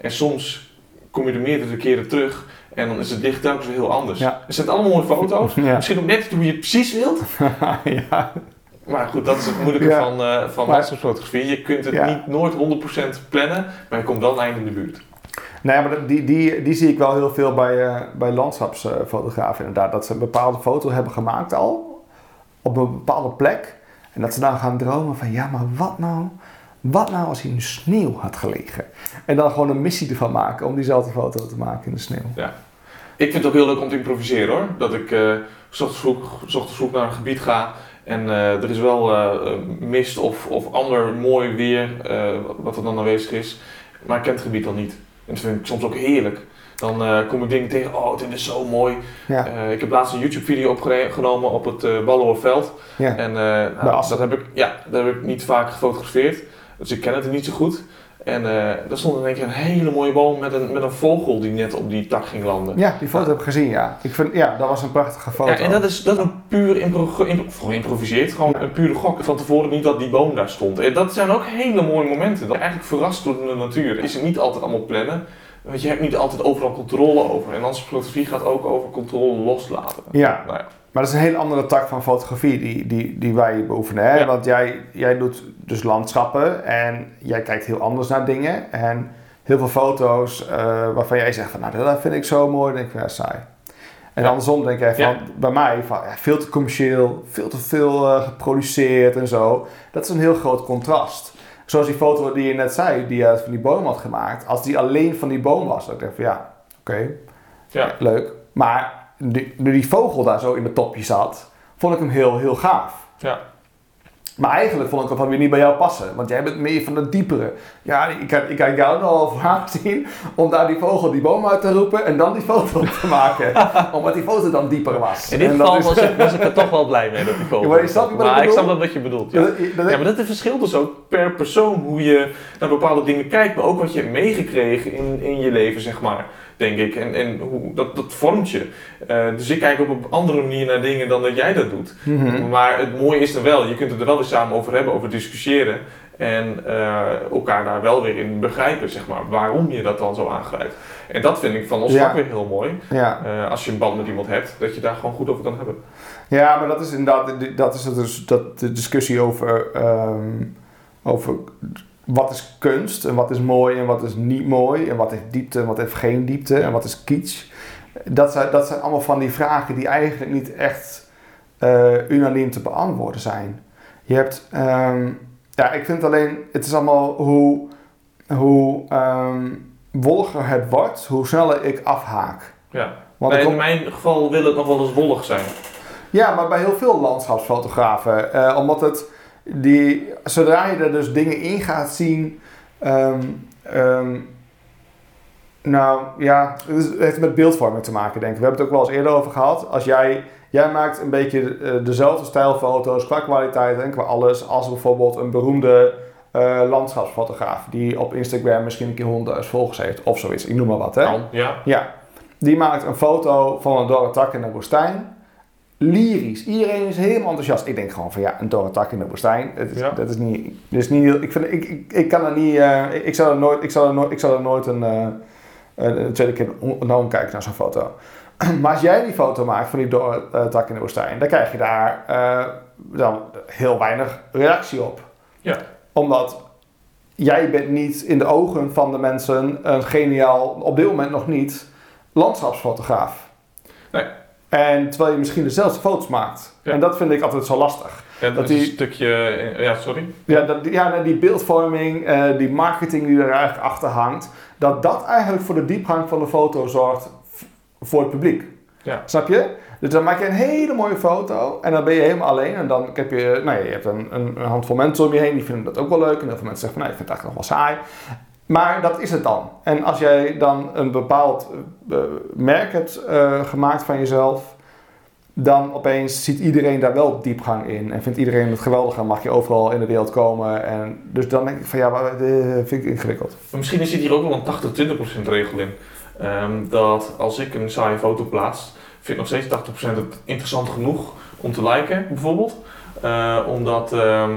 en soms kom je er meerdere keren terug. En dan is het licht telkens weer heel anders. Ja. Het zijn allemaal mooie foto's. (laughs) Ja. Misschien ook net niet hoe je het precies wilt. (laughs) ja. Maar goed, dat is het moeilijke Ja. van, eh van Maar- landschapsfotografie. Je kunt het niet nooit 100% plannen. Maar je komt dan eind in de buurt. Nee, maar dat- die, die, die zie ik wel heel veel bij, eh, bij landschapsfotografen inderdaad. Dat ze een bepaalde foto hebben gemaakt al, op een bepaalde plek. En dat ze dan gaan dromen van, ja, maar wat nou, wat nou als hier in de sneeuw had gelegen? En dan gewoon een missie ervan maken om diezelfde foto te maken in de sneeuw. Ik vind het ook heel leuk om te improviseren hoor. Dat ik s ochtends vroeg, s ochtends vroeg naar een gebied ga en eh, er is wel eh, mist of, of ander mooi weer wat er dan aanwezig is. maar ik ken het gebied dan niet. En dat vind ik soms ook heerlijk. Dan kom ik dingen tegen, oh dit is zo mooi. Ja. Ik heb laatst een YouTube video opgenomen op het uh, Ballenhoorveld. Ja. En uh, nou, dat, heb ik, ja, dat heb ik niet vaak gefotografeerd. Dus ik ken het niet zo goed. En uh, daar stond in één keer een hele mooie boom met een, met een vogel die net op die tak ging landen. Ja, die foto heb ik gezien, ja. Ik vind, ja, dat was een prachtige foto. Ja, en dat is, dat is een puur impro geïmproviseerd, gewoon ja. een pure gok. Van tevoren niet dat die boom daar stond. En dat zijn ook hele mooie momenten. Dat eigenlijk verrast door de natuur. Is het niet altijd allemaal plannen. Want je hebt niet altijd overal controle over. En fotografie gaat ook over controle loslaten. Ja. Nou ja. Maar dat is een hele andere tak van fotografie die, die, die wij beoefenen. Hè? Ja. Want jij, jij doet dus landschappen en jij kijkt heel anders naar dingen. En heel veel foto's uh, waarvan jij zegt van nou dat vind ik zo mooi, dan denk ik ja saai. En Ja. andersom denk jij van, Ja. bij mij, van, ja, veel te commercieel, veel te veel eh, geproduceerd en zo. Dat is een heel groot contrast. Zoals die foto die je net zei, die je uit van die boom had gemaakt. Als die alleen van die boom was, dan denk ik van ja, oké, Ja. leuk. Maar die, nu die vogel daar zo in mijn topje zat, vond ik hem heel, heel gaaf. Ja. Maar eigenlijk vond ik hem van weer niet bij jou passen. Want jij bent meer van het diepere. Ja, ik kan, ik kan jou nogal voor (laughs) aanzien om daar die vogel die boom uit te roepen en dan die foto te (laughs) maken. Omdat die foto dan dieper was. In dit En dat geval is- was ik, was ik er toch wel blij mee dat die (laughs) vogel Ja, maar ik Maar ik bedoel? snap wel wat je bedoelt. Ja. Dat- dat- Ja, maar dat verschilt dus ook per persoon hoe je naar bepaalde dingen kijkt, maar ook wat je hebt meegekregen in, in je leven, zeg maar, denk ik. En, en hoe, dat, dat vormt je. Eh, dus ik kijk op een andere manier naar dingen dan dat jij dat doet. Mhm. Maar het mooie is er wel, je kunt het er wel weer samen over hebben, over discussiëren. En eh, elkaar daar wel weer in begrijpen, zeg maar, waarom je dat dan zo aangrijpt. En dat vind ik van ons Ja. vak weer heel mooi. Ja. Eh, als je een band met iemand hebt, dat je daar gewoon goed over kan hebben. ja, maar dat is inderdaad dat is dus, dat, de discussie over, ehm, over wat is kunst en wat is mooi en wat is niet mooi. En wat heeft diepte en wat heeft geen diepte en wat is kitsch. Dat zijn, dat zijn allemaal van die vragen die eigenlijk niet echt eh, unaniem te beantwoorden zijn. Je hebt, ehm, ja, ik vind alleen, het is allemaal hoe, hoe ehm, wolliger het wordt, hoe sneller ik afhaak. Ja. Want in mijn geval wil het nog wel eens wollig zijn. ja, maar bij heel veel landschapsfotografen. eh, omdat het, die, zodra je er dus dingen in gaat zien. ehm, ehm, nou ja, het heeft met beeldvorming te maken, denk ik. We hebben het ook wel eens eerder over gehad. Als jij, jij maakt een beetje eh, dezelfde stijlfoto's qua kwaliteit en qua alles. als bijvoorbeeld een beroemde eh, landschapsfotograaf. die op Instagram misschien een keer 100.000 volgers heeft of zoiets. Ik noem maar wat, hè? Ja. Ja, die maakt een foto van een dorre tak in de woestijn. Lyrisch. Iedereen is helemaal enthousiast. Ik denk gewoon van ja, een dorre tak in de woestijn. Het is, Ja. Dat is niet. Dat is niet ik, vind, ik, ik, ik kan er niet. eh, ik, zou er nooit. Ik zou er nooit, ik zou er nooit een, eh, een, tweede keer om- naar omkijken naar zo'n foto. (clears throat) Maar als jij die foto maakt van die dorre eh, in de woestijn, dan krijg je daar dan heel weinig reactie op. Ja. Omdat jij bent niet in de ogen van de mensen een geniaal, op dit moment nog niet, landschapsfotograaf. Nee. En terwijl je misschien dezelfde foto's maakt. Ja. En dat vind ik altijd zo lastig. Dat die- een stukje... eh, Ja, sorry. Ja, dat, ja die beeldvorming, eh, die marketing die er eigenlijk achter hangt, dat dat eigenlijk voor de diepgang van de foto zorgt voor het publiek. Ja. Snap je? Dus dan maak je een hele mooie foto en dan ben je helemaal alleen. En dan heb je, nou ja, je hebt een, een, een handvol mensen om je heen die vinden dat ook wel leuk. En heel veel mensen zeggen van, nou, ik vind het eigenlijk nog wel saai. Maar dat is het dan. En als jij dan een bepaald eh, merk hebt eh, gemaakt van jezelf, dan opeens ziet iedereen daar wel diepgang in. En vindt iedereen het geweldig en mag je overal in de wereld komen. En dus dan denk ik van ja, maar, eh, vind ik ingewikkeld. Misschien zit hier ook wel een 80-20% regel in. Ehm, dat als ik een saaie foto plaats, vind nog steeds 80% het interessant genoeg om te liken, bijvoorbeeld. Omdat ehm, eh,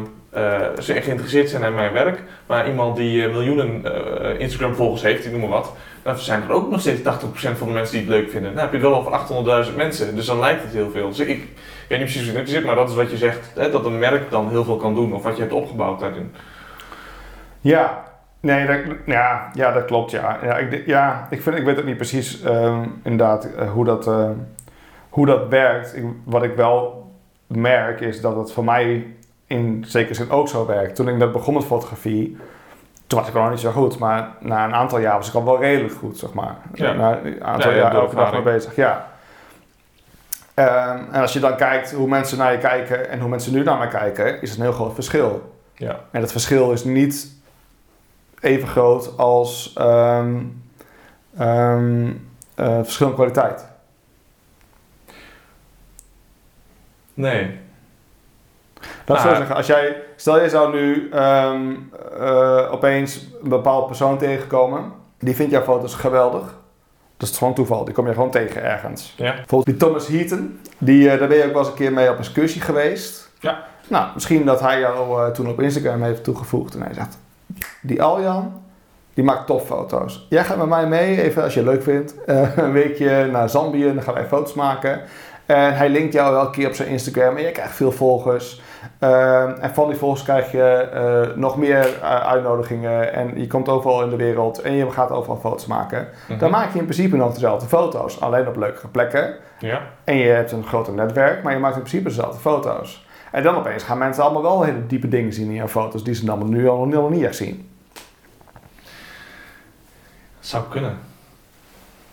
ze echt geïnteresseerd zijn in mijn werk. Maar iemand die eh, miljoenen eh, Instagram-volgers heeft, ik noem maar wat, dan zijn er ook nog steeds 80% van de mensen die het leuk vinden. Dan heb je het wel over 800.000 mensen, dus dan lijkt het heel veel. Dus ik, ik weet niet precies hoe het zit, maar dat is wat je zegt, hè, dat een merk dan heel veel kan doen, of wat je hebt opgebouwd daarin. Ja, nee, dat, ja, ja, dat klopt. Ja, ja, ik, ja ik, vind, ik weet ook niet precies ehm, inderdaad eh, hoe, dat, eh, hoe dat werkt. Wat ik wel merk is dat het voor mij in zekere zin ook zo werkt. Toen ik net begon met fotografie, toen was ik al nog niet zo goed. Maar na een aantal jaar was ik al wel redelijk goed, zeg maar. Ja. Na een aantal Ja, ja, jaar elke dag mee bezig, ja. Ehm, en als je dan kijkt hoe mensen naar je kijken en hoe mensen nu naar mij kijken, is het een heel groot verschil. Ja. En het verschil is niet even groot als ehm, eh, verschillende kwaliteit. Nee. Dat Ah. zou zeggen, als jij, stel je zou nu ehm, eh, opeens een bepaald persoon tegenkomen, die vindt jouw foto's geweldig. Dat is gewoon toeval, die kom je gewoon tegen ergens. Ja. Bijvoorbeeld die Thomas Heaton, die, eh, daar ben je ook wel eens een keer mee op excursie geweest. Ja. Nou, misschien dat hij jou eh, toen op Instagram heeft toegevoegd en hij zegt, die Aljan, die maakt topfoto's. Jij gaat met mij mee, even als je het leuk vindt, een weekje naar Zambië, dan gaan wij foto's maken. En hij linkt jou elke keer op zijn Instagram en je krijgt veel volgers. Ehm, en van die volgers krijg je eh, nog meer eh, uitnodigingen en je komt overal in de wereld en je gaat overal foto's maken. Mhm. Dan maak je in principe nog dezelfde foto's, alleen op leukere plekken. Ja. En je hebt een groter netwerk, maar je maakt in principe dezelfde foto's. En dan opeens gaan mensen allemaal wel hele diepe dingen zien in jouw foto's die ze dan nu al nog niet echt zien. Zou kunnen.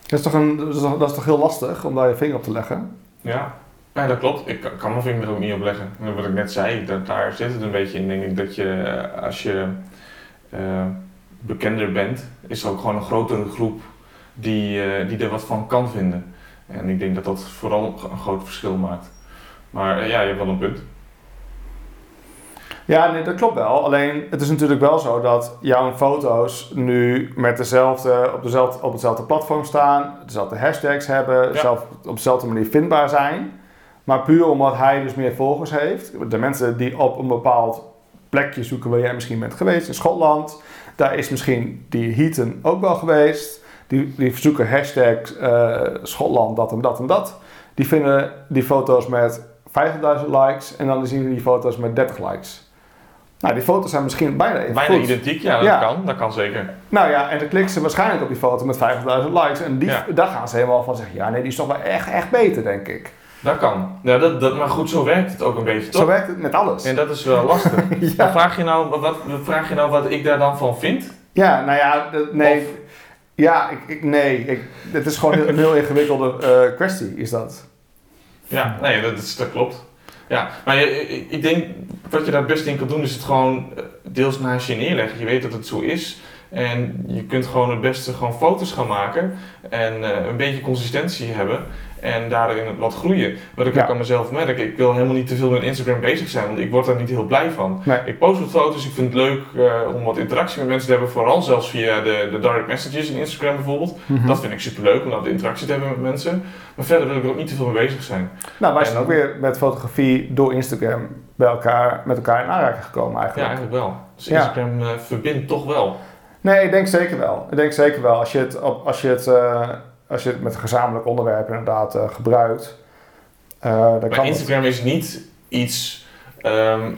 Dat is toch, een, dat is toch, dat is toch heel lastig om daar je vinger op te leggen? Ja. Ja, dat klopt. Ik kan- mijn vinger er ook niet op leggen. En wat ik net zei, dat, daar zit het een beetje in, denk ik. Dat je, eh, als je eh, bekender bent, is er ook gewoon een grotere groep die, eh, die er wat van kan vinden. En ik denk dat dat vooral een groot verschil maakt. Maar ja, je hebt wel een punt. Ja, nee, dat klopt wel. Alleen het is natuurlijk wel zo dat jouw foto's nu met dezelfde, op, dezelfde, op hetzelfde platform staan, dezelfde hashtags hebben, Ja. zelf op dezelfde manier vindbaar zijn. Maar puur omdat hij dus meer volgers heeft, de mensen die op een bepaald plekje zoeken waar jij misschien bent geweest, in Schotland, daar is misschien die Heaton ook wel geweest. Die, die zoeken hashtag eh, Schotland, dat en dat en dat. Die vinden die foto's met 50.000 likes en dan zien ze die foto's met 30 likes. Nou, die foto's zijn misschien bijna even Bijna goed. identiek, ja, dat Ja. kan. Dat kan zeker. Nou ja, en dan klikken ze waarschijnlijk op die foto met 50.000 likes. En die, Ja. daar gaan ze helemaal van zeggen, ja nee, die is toch wel echt, echt beter, denk ik. Dat kan. Ja, dat, dat, maar goed, zo werkt het ook een beetje, Zo toch? werkt het met alles. En dat is wel lastig. (laughs) ja. Vraag je, nou, wat, vraag je nou wat ik daar dan van vind? ja, nou ja, nee. Of- Ja, ik, ik, nee. Ik, het is gewoon een heel ingewikkelde eh, kwestie, is dat. Ja, nee, dat, dat klopt. Ja, maar je- ik, denk wat je daar het beste in kan doen, is het gewoon eh, deels naast je neerleggen. Je weet dat het zo is. En je kunt gewoon het beste gewoon foto's gaan maken. En eh, een beetje consistentie hebben. En daarin wat groeien. Wat ik Ja. ook aan mezelf merk. Ik wil helemaal niet te veel met Instagram bezig zijn. Want ik word daar niet heel blij van. Nee. Ik post wat foto's. Ik vind het leuk eh, om wat interactie met mensen te hebben. Vooral zelfs via de, de direct messages in Instagram bijvoorbeeld. Mhm. Dat vind ik superleuk om dat interactie te hebben met mensen. Maar verder wil ik er ook niet te veel mee bezig zijn. Nou, wij zijn ook weer met fotografie door Instagram bij elkaar, met elkaar in aanraking gekomen Ja, eigenlijk. eigenlijk wel. Dus. Instagram eh, verbindt toch wel. Nee, ik denk zeker wel. Ik denk zeker wel. Als je het, als je het, eh, als je het met een gezamenlijk onderwerp inderdaad eh, gebruikt, eh, dan Maar kan het. Instagram is niet iets ehm,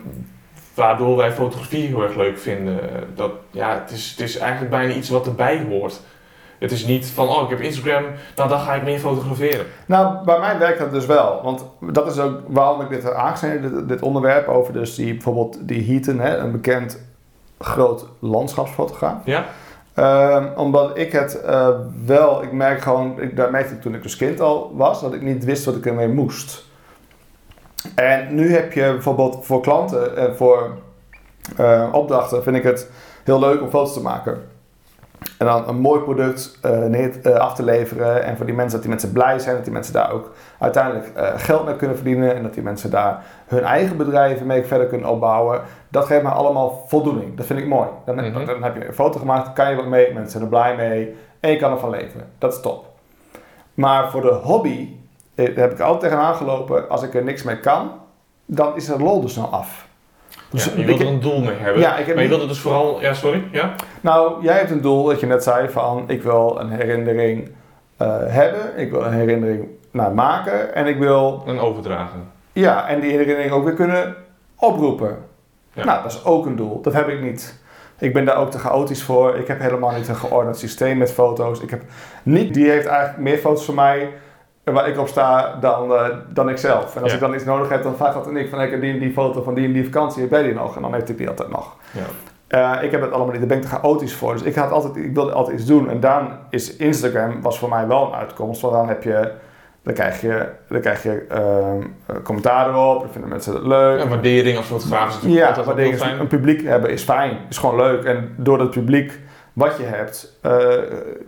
waardoor wij fotografie heel erg leuk vinden. Dat, ja, het, is, het is eigenlijk bijna iets wat erbij hoort. Het is niet van, oh ik heb Instagram, nou dan ga ik meer fotograferen. Nou, bij mij werkt dat dus wel. Want dat is ook waarom ik dit heb aangesneden, dit, dit onderwerp over dus die, bijvoorbeeld die Heaton, hè, een bekend groot landschapsfotograaf. Ja? Ehm, omdat ik het eh, wel, ik merk gewoon, ik, dat merkte ik toen ik dus kind al was, dat ik niet wist wat ik ermee moest. En nu heb je bijvoorbeeld voor klanten en voor eh, opdrachten vind ik het heel leuk om foto's te maken. En dan een mooi product eh, neer, eh, af te leveren. En voor die mensen dat die mensen blij zijn, dat die mensen daar ook uiteindelijk eh, geld mee kunnen verdienen. En dat die mensen daar hun eigen bedrijven mee verder kunnen opbouwen. Dat geeft me allemaal voldoening. Dat vind ik mooi. Dan, Mhm. dan heb je een foto gemaakt, kan je wat mee, mensen zijn er blij mee. En je kan ervan leven. Dat is top. Maar voor de hobby daar heb ik altijd tegenaan gelopen. Als ik er niks mee kan, dan is de lol er snel af. Dus ja je wilt er een doel mee hebben. Ja, ik heb maar je wilt het dus vooral, ja sorry, ja? Nou, jij hebt een doel dat je net zei van ik wil een herinnering eh, hebben, ik wil een herinnering maken en ik wil, Een overdragen. ja, en die herinnering ook weer kunnen oproepen. Ja. Nou, dat is ook een doel. Dat heb ik niet. Ik ben daar ook te chaotisch voor. Ik heb helemaal niet een geordend systeem met foto's. Ik heb niet, die heeft eigenlijk meer foto's van mij waar ik op sta dan, eh, dan ik zelf. En als Ja. ik dan iets nodig heb, dan vraagt dat en ik van ik heb die en die foto van die en die vakantie, heb jij die nog? En dan heeft hij die altijd nog. Ja. Eh, ik heb het allemaal niet, daar ben ik te chaotisch voor. Dus ik, had altijd, ik wilde altijd iets doen. En daarom is Instagram was voor mij wel een uitkomst. Want dan heb je Dan krijg je, dan krijg je ehm, eh, commentaar erop, dan vinden mensen het leuk. En waardering als fotograaf is natuurlijk Ja, altijd waardering fijn. een publiek hebben is fijn, is gewoon leuk. En door dat publiek wat je hebt, eh,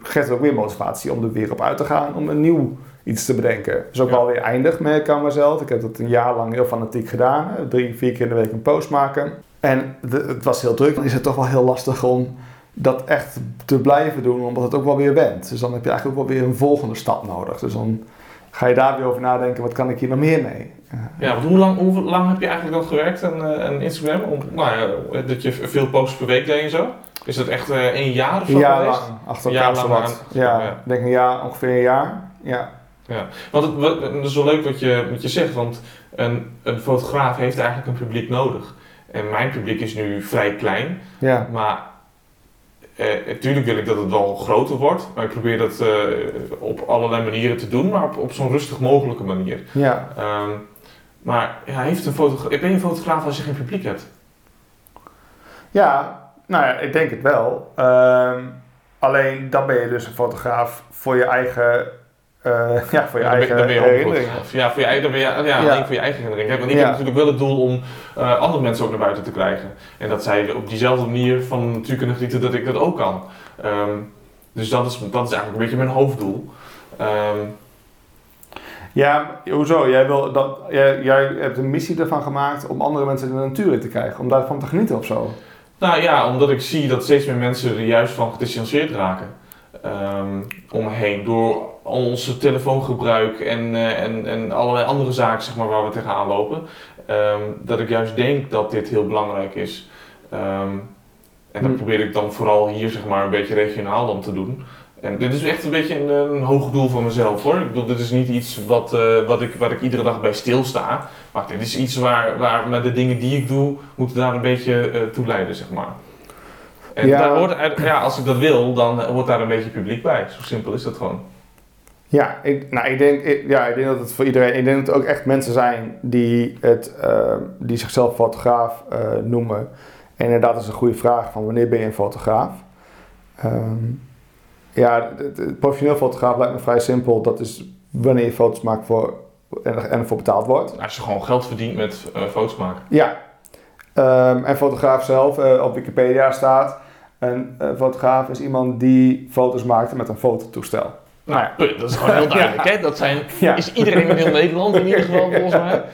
geeft het ook weer motivatie om er weer op uit te gaan, om een nieuw iets te bedenken. Dus ook wel weer eindig merk ik aan mezelf. Ik heb dat een jaar lang heel fanatiek gedaan. Drie, vier keer in de week een post maken. En de- het was heel druk. Dan is het toch wel heel lastig om dat echt te blijven doen, omdat het ook wel weer went. Dus dan heb je eigenlijk ook wel weer een volgende stap nodig. Dus dan ga je daar weer over nadenken, wat kan ik hier nog meer mee? Ja. Want hoe lang, hoe lang heb je eigenlijk al gewerkt aan, eh, aan Instagram? Om, nou dat je veel posts per week deed en zo? Is dat echt eh één jaar of zo Een jaar lang, achter Een elkaar jaar zo lang wat. aan- Ja, denk een jaar, ongeveer een jaar. Ja. Want het, wat- dat is wel leuk wat je, wat je zegt, want een, een fotograaf heeft eigenlijk een publiek nodig. En mijn publiek is nu vrij klein, Ja. maar eh, natuurlijk wil ik dat het wel groter wordt. Maar ik probeer dat eh, op allerlei manieren te doen, maar op, op zo'n rustig mogelijke manier. Ja. Ehm, maar ja, heeft een fotograaf, ben je een fotograaf als je geen publiek hebt? ja, nou ja, ik denk het wel. Ehm, alleen dan ben je dus een fotograaf voor je eigen, eh, (laughs) ja, voor je Ja, eigen ben. Ja, voor je, eigen- dan ben je, ja, voor je eigen herinnering. Want ik heb natuurlijk wel het doel om eh, andere mensen ook naar buiten te krijgen. En dat zij op diezelfde manier van natuur kunnen genieten dat ik dat ook kan. Ehm, dus dat is, dat is eigenlijk een beetje mijn hoofddoel. Ehm, Ja, hoezo? Jij, wil dat, jij, jij hebt een missie ervan gemaakt om andere mensen de natuur in te krijgen. Om daarvan te genieten of zo. nou ja, omdat ik zie dat steeds meer mensen er juist van gedistanceerd raken. Ehm, om me heen. Door onze telefoongebruik en, eh, en, en allerlei andere zaken zeg maar, waar we tegenaan lopen. Ehm, dat ik juist denk dat dit heel belangrijk is. Ehm, en dat Hmm. probeer ik dan vooral hier zeg maar, een beetje regionaal dan te doen. En dit is echt een beetje een, een hoog doel van mezelf hoor. Ik bedoel, dit is niet iets wat, eh, wat, ik, waar ik iedere dag bij stilsta. Maar dit is iets waar, waar met de dingen die ik doe, moeten daar een beetje eh, toe leiden, zeg maar. En Ja. daar hoort, ja, als ik dat wil, dan hoort daar een beetje publiek bij. Zo simpel is dat gewoon. Ja, ik, nou, ik, denk, ik, ja, ik denk dat het voor iedereen. Ik denk dat er ook echt mensen zijn die, het, eh, die zichzelf fotograaf eh, noemen. En inderdaad is een goede vraag: van wanneer ben je een fotograaf? Ehm, ja, de- professioneel fotograaf lijkt me vrij simpel. Dat is wanneer je foto's maakt voor, en, en ervoor betaald wordt. Als je gewoon geld verdient met eh, foto's maken. Ja. Ehm, en fotograaf zelf, eh, op Wikipedia staat. Een fotograaf is iemand die foto's maakt met een fototoestel. Nou ja. Dat is gewoon heel (laughs) duidelijk. Hè? Dat zijn, Ja. is iedereen in heel Nederland in ieder geval volgens mij. (laughs)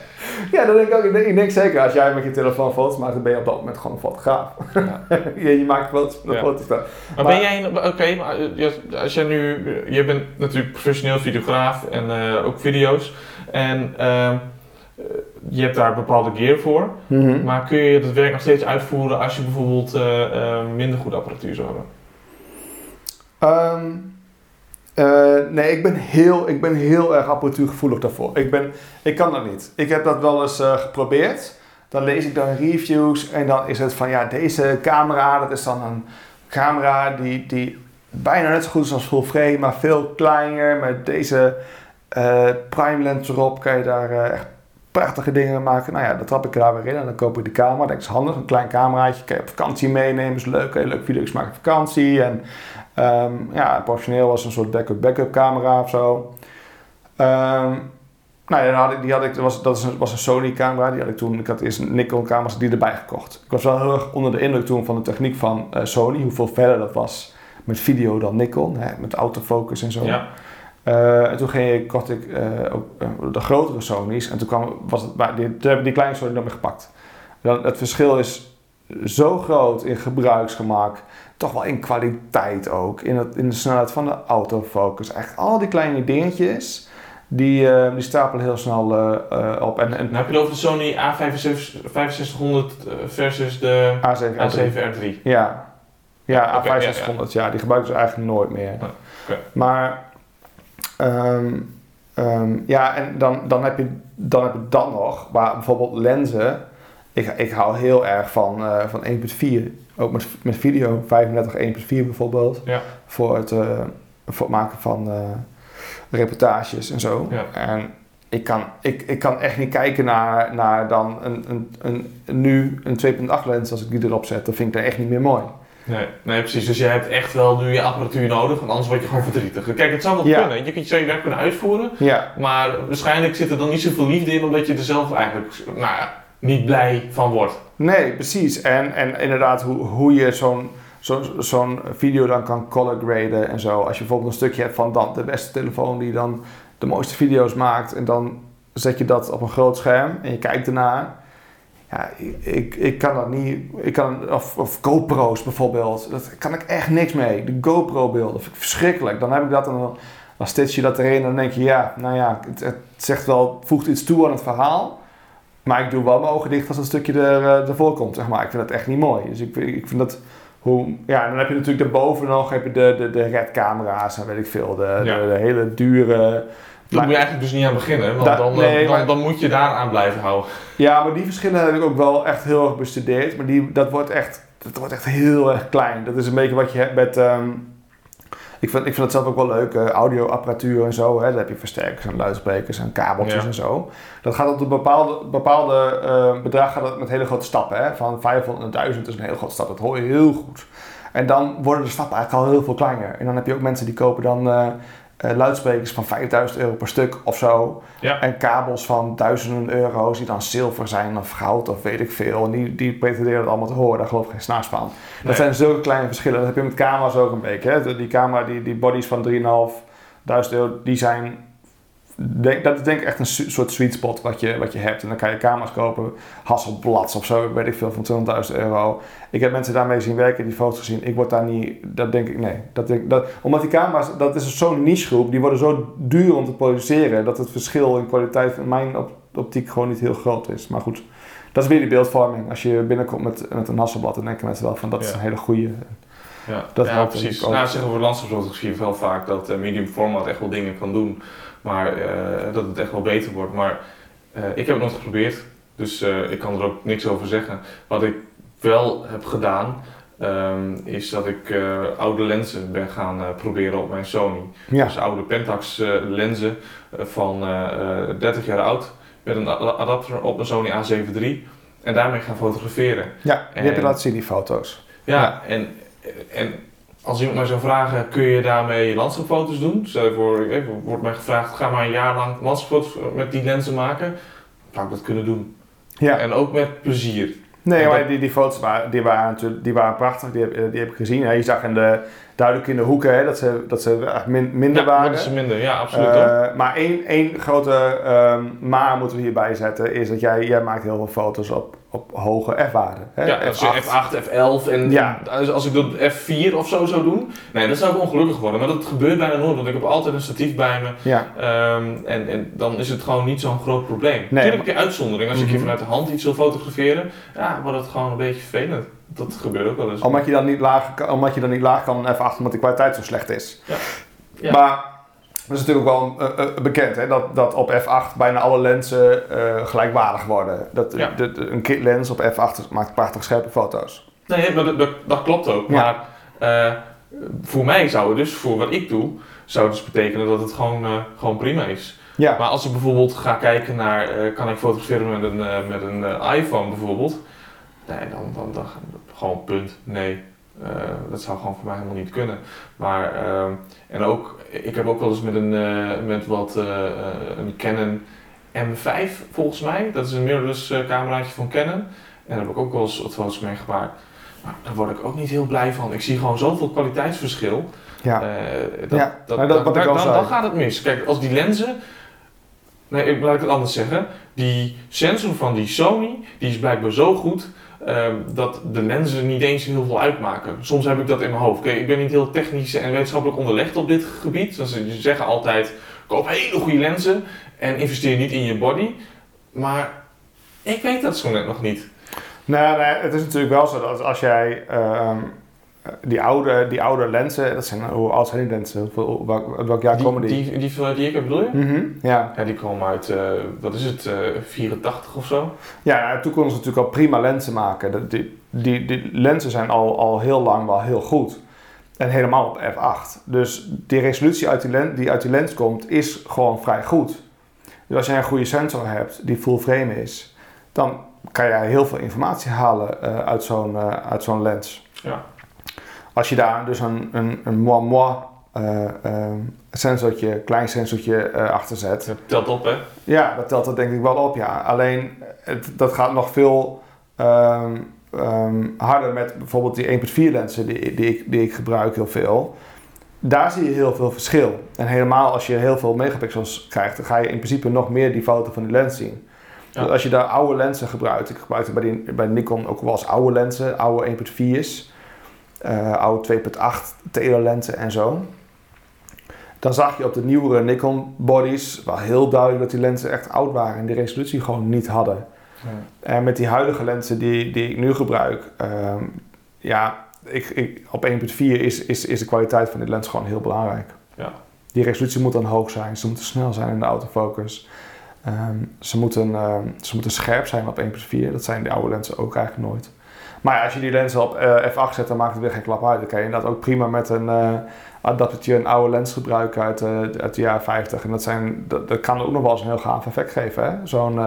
Ja, dat denk ik ook. Ik denk, zeker, als jij met je telefoon foto's maakt, dan ben je op dat moment gewoon een fotograaf. Ja. (laughs) je, je maakt foto's Ja. fototoestel. Maar, Maar- ben jij, oké, maar eh, als jij nu, je bent natuurlijk professioneel videograaf en eh, ook video's. En ehm, eh, je hebt daar bepaalde gear voor. Maar kun je dat werk nog steeds uitvoeren als je bijvoorbeeld eh, minder goed apparatuur zou hebben? Ehm, eh, nee, ik ben, heel, ik ben heel erg apparatuurgevoelig daarvoor. Ik, ben, ik kan dat niet. Ik heb dat wel eens eh, geprobeerd. Dan lees ik dan reviews en dan is het van ja, deze camera, dat is dan een camera die, die bijna net zo goed is als full frame, maar veel kleiner. Met deze eh, prime lens erop kan je daar echt prachtige dingen maken. Nou ja, dat trap ik daar weer in en dan koop ik de camera. Dat is handig, een klein cameraatje. Kan je op vakantie meenemen, is leuk. Je leuke video's maken op vakantie. En Ehm, ja, professioneel was een soort backup, backup camera of zo. Ehm, nou ja, dan die had ik, dat was, dat was een Sony camera, die had ik toen, ik had eerst een Nikon camera's die erbij gekocht. Ik was wel heel erg onder de indruk toen van de techniek van eh, Sony, hoeveel verder dat was met video dan Nikon, hè, met autofocus en zo. Ja. Eh, en toen ging ik, kocht ik eh, ook eh, de grotere Sony's en toen kwam, was het, maar die, toen hebben die kleine Sony dan weer gepakt. Dan, het verschil is zo groot in gebruiksgemak, toch wel in kwaliteit ook, in, het, in de snelheid van de autofocus. Echt al die kleine dingetjes, die, die stapelen heel snel op. En, en Dan heb je het over de Sony A6500 eh, versus de A7 A7R3. Ja, ja Oké, ja, A6500, ja, die gebruiken ze eigenlijk nooit meer. Oké. Maar, ehm, ehm, ja, en dan, dan, heb je, dan heb je dat nog, maar bijvoorbeeld lenzen. Ik, ik hou heel erg van, eh, van 1.4, ook met, met video, 35 1.4 bijvoorbeeld. Ja. Voor, het, eh, voor het maken van eh, reportages en zo. Ja. En ik kan, ik, ik kan echt niet kijken naar, naar dan een, een, een, nu een 2.8 lens als ik die erop zet. Dat vind ik dan echt niet meer mooi. Nee, nee, precies. Dus je hebt echt wel nu je apparatuur nodig, want anders word je gewoon verdrietig. Kijk, het zou wel Ja. kunnen. Je kunt je werk kunnen uitvoeren, Ja, maar waarschijnlijk zit er dan niet zoveel liefde in, omdat je er zelf eigenlijk nou ja, niet blij van wordt. nee, precies. En, en inderdaad, hoe, hoe je zo'n zo'n zo'n video dan kan color graden en zo. Als je bijvoorbeeld een stukje hebt van dan de beste telefoon die dan de mooiste video's maakt. En dan zet je dat op een groot scherm en je kijkt ernaar. Ja, ik, ik kan dat niet. Ik kan, of, of GoPro's bijvoorbeeld. Daar kan ik echt niks mee. De GoPro-beelden vind ik verschrikkelijk. Dan heb ik dat en dan, dan stitch je dat erin en dan denk je, ja, nou ja, het, het zegt wel, voegt iets toe aan het verhaal. Maar ik doe wel mijn ogen dicht als een stukje er, eh, ervoor komt, zeg maar. Ik vind dat echt niet mooi. Dus ik, ik vind dat. Hoe, ja, en dan heb je natuurlijk daarboven nog heb je de, de, de RED-camera's en weet ik veel. De, Ja. de, de hele dure. Daar moet je eigenlijk dus niet aan beginnen, want Da- dan, eh, nee, dan, maar- dan moet je daar aan blijven houden. Ja, maar die verschillen heb ik ook wel echt heel erg bestudeerd. Maar die, dat, wordt echt, dat wordt echt heel erg klein. Dat is een beetje wat je hebt met... ehm, ik, vind, ik vind het zelf ook wel leuk, eh, audioapparatuur en zo. Hè. Daar heb je versterkers en luidsprekers en kabeltjes Ja. en zo. Dat gaat op een bepaalde, bepaalde eh, bedrag gaat dat met hele grote stappen. Hè. Van 500 naar 1000 is een hele grote stap. Dat hoor je heel goed. En dan worden de stappen eigenlijk al heel veel kleiner. En dan heb je ook mensen die kopen dan eh, luidsprekers van 5000 euro per stuk of zo. Ja. En kabels van duizenden euro's die dan zilver zijn of goud of weet ik veel. En die, die pretenderen het allemaal te horen. Daar geloof ik geen snaars van. Dat zijn zulke kleine verschillen. Dat heb je met camera's ook een beetje. Hè? Die camera, die, die bodies van 3.500 euro, die zijn... Denk, dat is denk ik echt een su- soort sweet spot wat je, wat je hebt. En dan kan je camera's kopen, Hasselblads of zo, weet ik veel, van 200.000 euro. Ik heb mensen daarmee zien werken, die foto's gezien. Ik word daar niet, dat denk ik, nee. Dat denk, dat, omdat die camera's, dat is zo'n nichegroep, die worden zo duur om te produceren, dat het verschil in kwaliteit in mijn op, optiek gewoon niet heel groot is. Maar goed, dat is weer die beeldvorming. Als je binnenkomt met, met een Hasselblad, dan denken mensen wel van, dat is een hele goede. Ja, Dat ja helpt precies. ook. Nou, zeggen we landschapsfotografie wel vaak dat eh, medium format echt wel dingen kan doen, maar eh, dat het echt wel beter wordt. Maar eh, ik heb het nooit geprobeerd, dus eh, ik kan er ook niks over zeggen. Wat ik wel heb gedaan, ehm, is dat ik oude lenzen ben gaan proberen op mijn Sony. Ja, Dus oude Pentax lenzen van eh, eh, 30 jaar oud, met een adapter op een Sony A7 III en daarmee gaan fotograferen. ja die heb je En- laten zien, die foto's. Ja, Ja. En, en als iemand mij zou vragen, kun je daarmee landschapfoto's doen? Stel je voor, ik weet, wordt mij gevraagd, ga maar een jaar lang landschapfoto's met die lenzen maken. Zou ik dat kunnen doen. Ja. En ook met plezier. Nee, maar die, die foto's waren, die waren natuurlijk die waren prachtig. Die heb, die heb ik gezien. hè. Je zag in de, duidelijk in de hoeken hè, dat ze, dat ze min- minder ja, waren. dat is minder. Ja, absoluut. Eh, maar één, één grote ehm, maar moeten we hierbij zetten is dat jij, jij maakt heel veel foto's op, op hoge F-waarden. ja, als je F8, F11 en Ja. als, ik dat F4 of zo zou doen, nee, dan zou ik ongelukkig worden. Maar dat gebeurt bijna nooit, want ik heb altijd een statief bij me. Ja, Ehm, en, en dan is het gewoon niet zo'n groot probleem. Nee, Natuurlijk heb je uitzondering. Als ik je Mhm. vanuit de hand iets wil fotograferen, ja, wordt het gewoon een beetje vervelend. Dat gebeurt ook wel eens. omdat je dan niet laag, kan- omdat je dan niet laag kan in F8 omdat de kwaliteit zo slecht is. Ja. Ja. Maar dat is natuurlijk ook wel eh, eh, bekend hè, dat, dat op F8 bijna alle lenzen eh, gelijkwaardig worden. Dat, Ja. de- de- een kit lens op F8 maakt prachtig scherpe foto's. Nee, maar dat, dat, dat klopt ook. Ja. Maar voor mij zou het dus, voor wat ik doe, zou het dus betekenen dat het gewoon, gewoon prima is. Ja, Maar als ik bijvoorbeeld ga kijken naar, kan ik fotograferen met een, met een iPhone bijvoorbeeld? Nee, dan, dan, dan gewoon punt. Nee, Eh, dat zou gewoon voor mij helemaal niet kunnen. Maar, ehm, en ook, ik heb ook wel eens met een, eh, met wat, eh, een Canon M5 volgens mij. Dat is een mirrorless cameraatje van Canon. En daar heb ik ook wel eens wat foto's mee gemaakt. Maar daar word ik ook niet heel blij van. Ik zie gewoon zoveel kwaliteitsverschil. ja. Dat, Ja, dat, nou, dat dan, dan, dan gaat het mis. Kijk, als die lenzen. Nee, ik- laat ik het anders zeggen. Die sensor van die Sony, die is blijkbaar zo goed. Ehm, dat de lenzen niet eens heel veel uitmaken. Soms heb ik dat in mijn hoofd. Ik ben niet heel technisch en wetenschappelijk onderlegd op dit gebied. Dus ze zeggen altijd: koop hele goede lenzen en investeer niet in je body. Maar ik weet dat zo net nog niet. Nou, nee, het is natuurlijk wel zo dat als jij ehm, die, oude, die oude lenzen, dat zijn, hoe oud zijn die lenzen? Welk, jaar Die, komen die? die, die, die, die ik heb, bedoel je? Mhm, ja. Ja, die komen uit, eh, wat is het, eh 84 of zo? Ja, toen konden ze natuurlijk al prima lenzen maken. Dat- Die, die, die lenzen zijn al, al heel lang wel heel goed. En helemaal op f8. Dus die resolutie uit die, lens, die uit die lens komt, is gewoon vrij goed. Dus als jij een goede sensor hebt die full frame is, dan kan jij heel veel informatie halen eh, uit zo'n eh, uit zo'n lens. Ja. Als je daar dus een, een, een moi moi uh, uh, sensortje, klein sensortje uh, achter zet. Dat telt op, hè? Ja, dat telt er denk ik wel op, ja. Alleen, het, dat gaat nog veel um, um, harder met bijvoorbeeld die 1.4 lenzen die, die, ik, die ik gebruik heel veel. Daar zie je heel veel verschil. En helemaal als je heel veel megapixels krijgt, dan ga je in principe nog meer die foto van die lens zien. Ja. Dus als je daar oude lenzen gebruikt, ik gebruikte bij, die, bij Nikon ook wel eens oude lenzen, oude 1.4's, uh, oude 2.8 telelenzen en zo. Dan zag je op de nieuwere Nikon bodies wel heel duidelijk dat die lenzen echt oud waren en die resolutie gewoon niet hadden. Ja. En met die huidige lenzen die, die ik nu gebruik, um, ja, ik, ik, op 1.4 is, is, is de kwaliteit van die lens gewoon heel belangrijk. Ja. Die resolutie moet dan hoog zijn, ze moeten snel zijn in de autofocus. Um, ze, moeten, uh, ze moeten scherp zijn op 1.4, dat zijn die oude lenzen ook eigenlijk nooit. Maar ja, als je die lenzen op uh, f8 zet, dan maakt het weer geen klap uit. Dan kan je dat ook prima met een uh, adaptertje, een oude lens gebruiken uit, uh, uit de jaren 50. En dat, zijn, dat, dat kan ook nog wel eens een heel gaaf effect geven, zo'n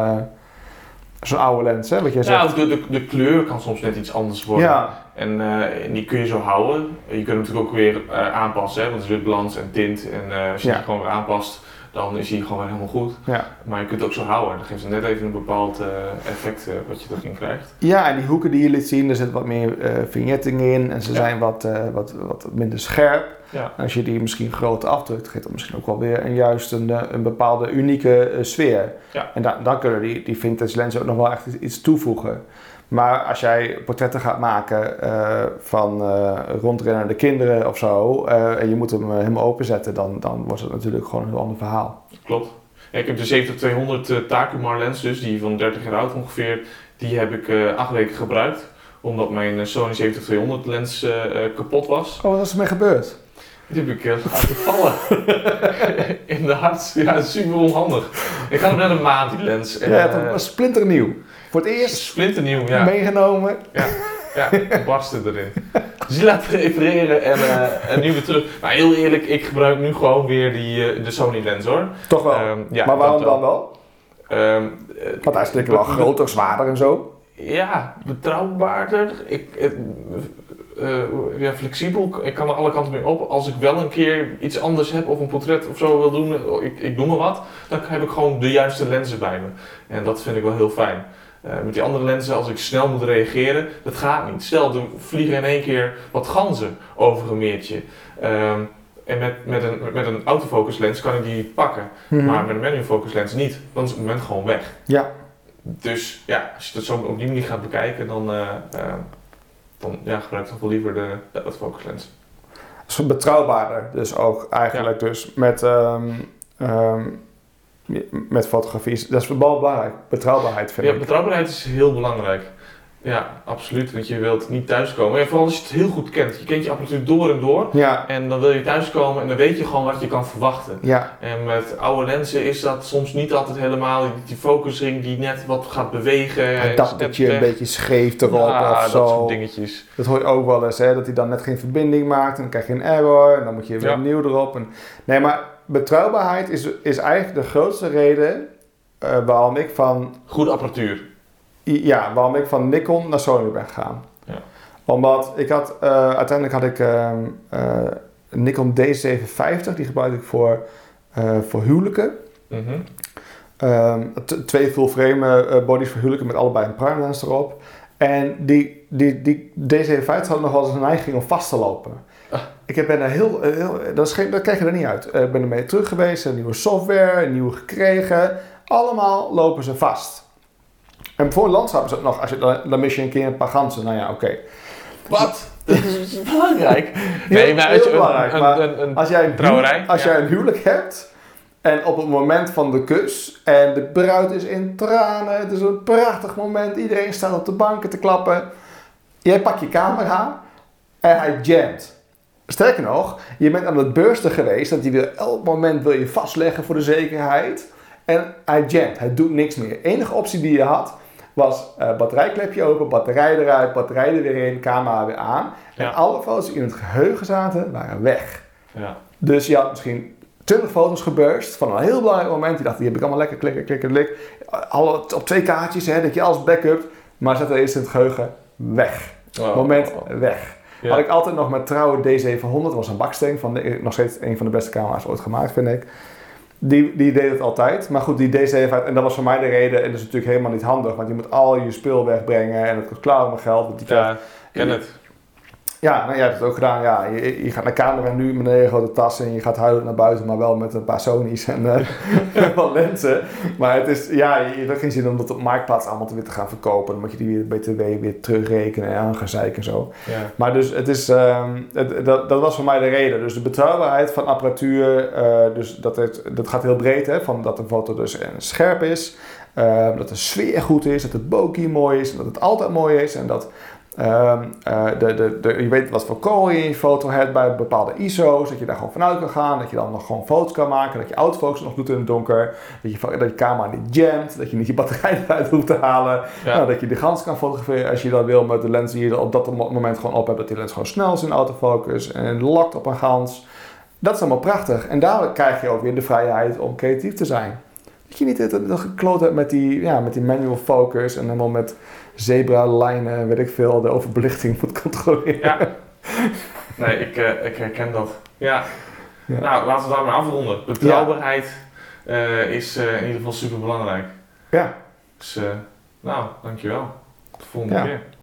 zo'n oude lens. Hè, wat jij ja, zegt. de, de, de, kleur kan soms net iets anders worden. Ja. En, en die kun je zo houden. Je kunt hem natuurlijk ook weer aanpassen, hè, want er is balans en tint. En als je Ja. die gewoon weer aanpast, dan is hij gewoon helemaal goed. Ja. Maar je kunt het ook zo houden. Dan geeft het net even een bepaald eh, effect eh, wat je erin krijgt. Ja, en die hoeken die je liet zien, er zit wat meer eh vignetting in en ze Ja. zijn wat, wat, wat minder scherp. Ja. Als je die misschien groot afdrukt, geeft dat misschien ook wel weer een, juist een, een bepaalde unieke sfeer. Ja. En da dan kunnen die, die vintage lenzen ook nog wel echt iets toevoegen. Maar als jij portretten gaat maken eh, van eh, rondrennende kinderen of zo, eh, en je moet hem helemaal openzetten, dan, dan wordt het natuurlijk gewoon een heel ander verhaal. Klopt. Ja, ik heb de 7200 eh Takumar lens dus, die van 30 jaar oud ongeveer. Die heb ik acht weken gebruikt. Omdat mijn Sony 7200 lens kapot was. Oh, wat is er mee gebeurd? Die heb ik laten vallen. (laughs) In de hart. Ja, super onhandig. Ik had net een maand die lens. En, ja, het was splinternieuw. Voor het eerst splinternieuw, ja. meegenomen. Ja, barsten erin. (laughs) Dus die laten repareren en, eh, en nu weer terug. Maar heel eerlijk, ik gebruik nu gewoon weer die, eh, de Sony lens hoor. Toch wel. Ehm, ja, maar waarom dan wel? Eh, Want hij is natuurlijk wel groter, zwaarder en zo. Ja, betrouwbaarder. Ik, eh, ja, flexibel. Ik kan er alle kanten mee op. Als ik wel een keer iets anders heb of een portret of zo wil doen, ik, ik noem maar wat, dan heb ik gewoon de juiste lenzen bij me. En dat vind ik wel heel fijn. Eh, met die andere lenzen, als ik snel moet reageren, dat gaat niet. Stel, er vliegen in één keer wat ganzen over een meertje. Ehm, en met, met, een, met een autofocus lens kan ik die pakken. Maar met een manual focus lens niet. Dan is het moment gewoon weg. Ja, Dus ja, als je het zo op die manier gaat bekijken, dan, eh, eh, dan ja, gebruik ik toch wel liever de, de autofocus lens. is betrouwbaarder. Dus ook eigenlijk dus met, ehm, ehm, met fotografie. Dat is wel belangrijk. Betrouwbaarheid vind Ja, ik. betrouwbaarheid is heel belangrijk. Ja, absoluut. Want je wilt niet thuiskomen. En vooral als je het heel goed kent. Je kent je apparatuur door en door. Ja, En dan wil je thuiskomen en dan weet je gewoon wat je kan verwachten. ja, En met oude lenzen is dat soms niet altijd helemaal die focusring die net wat gaat bewegen. en is dat dat je een beetje scheef erop Ja, of dat zo. soort dingetjes. Dat hoor je ook wel eens, hè, dat hij dan net geen verbinding maakt en dan krijg je een error en dan moet je weer opnieuw erop. En, nee, maar betrouwbaarheid is, is eigenlijk de grootste reden eh, waarom ik van Goede apparatuur. Ja, waarom ik van Nikon naar Sony ben gegaan. Ja. Omdat ik had, eh, uiteindelijk had ik ehm, eh, een Nikon D750, die gebruikte ik voor, voor huwelijken. Mhm. Ehm, twee full frame bodies voor huwelijken met allebei een prime lens erop. En die, die, die D750 had nog wel eens een neiging om vast te lopen. Ik heb- ben er heel, eh, heel dat, is geen, dat krijg je er niet uit. Eh, Ik ben ermee terug geweest, een nieuwe software, een nieuwe gekregen. Allemaal lopen ze vast. En voor een landschap is het nog, als je, dan, dan mis je een keer een paar ganzen. Nou ja, oké. Wat? (laughs) Dat is belangrijk. (laughs) Heel- Nee, maar als heel je een, belangrijk, een, maar een, een- Als jij een, Trouwerij, als ja. jij een huwelijk hebt en op het moment van de kus en de bruid is in tranen, het is een prachtig moment, iedereen staat op de banken te klappen. Jij pakt je camera en hij jamt. Sterker nog, je bent aan het beursten geweest, dat hij wil elk moment wil je vastleggen voor de zekerheid. En hij jamt, hij doet niks meer. De enige optie die je had was eh, batterijklepje open, batterij eruit, batterij er weer in, camera weer aan. Ja. En alle foto's die in het geheugen zaten, waren weg. ja. Dus je had misschien 20 foto's geburst van een heel belangrijk moment. Je dacht, die heb ik allemaal lekker klikken, klikken, klik. Alle op twee kaartjes, hè, dat je alles backupt. Maar zet er eerst in het geheugen weg. Oh, Moment oh, oh. weg. Ja. Had ik altijd nog mijn trouwe D700, dat was een baksteen, van de, nog steeds een van de beste camera's ooit gemaakt, vind ik. Die, die deed het altijd. Maar goed, die D7, en dat was voor mij de reden, en dat is natuurlijk helemaal niet handig, want je moet al je spul wegbrengen en het kost klauwen geld. Want die Ja, ken het. Ja, nou, jij hebt het ook gedaan. Ja, je, je gaat naar camera nu met een hele grote tas en je gaat huilen naar buiten, maar wel met een paar Sony's en eh (laughs) wat lenzen. Maar het is, ja, je, hebt geen zin om dat op Marktplaats allemaal te weer te gaan verkopen. Dan moet je die weer BTW weer terugrekenen en gaan zeiken en zo. Ja. Maar dus het is, ehm, het, dat, dat was voor mij de reden. Dus de betrouwbaarheid van apparatuur, eh, dus dat, het, dat gaat heel breed, hè, van dat een foto dus scherp is, eh, dat de sfeer goed is, dat het bokeh mooi is, dat het altijd mooi is en dat ehm, eh, de, de, de, je weet wat voor kool je in je foto hebt bij bepaalde ISO's, dat je daar gewoon vanuit kan gaan, dat je dan nog gewoon foto's kan maken, dat je autofocus nog doet in het donker, dat je, dat je camera niet jamt, dat je niet je batterij (laughs) eruit hoeft te halen, Ja. nou, dat je de gans kan fotograferen als je dat wil met de lens die je er op dat mo- moment gewoon op hebt. Dat die lens gewoon snel is in autofocus en lokt op een gans. Dat is allemaal prachtig. En daar krijg je ook weer de vrijheid om creatief te zijn. Dat je niet gekloot hebt met die, ja, met die manual focus en helemaal met zebra lijnen, weet ik veel, de overbelichting moet controleren. Ja. (laughs) Nee, ik, eh, ik herken dat. Ja. Ja. Nou, laten we daar maar afronden. Betrouwbaarheid eh, is eh, in ieder geval super belangrijk. Ja. Dus, eh, nou, dankjewel. Tot de volgende Ja. keer.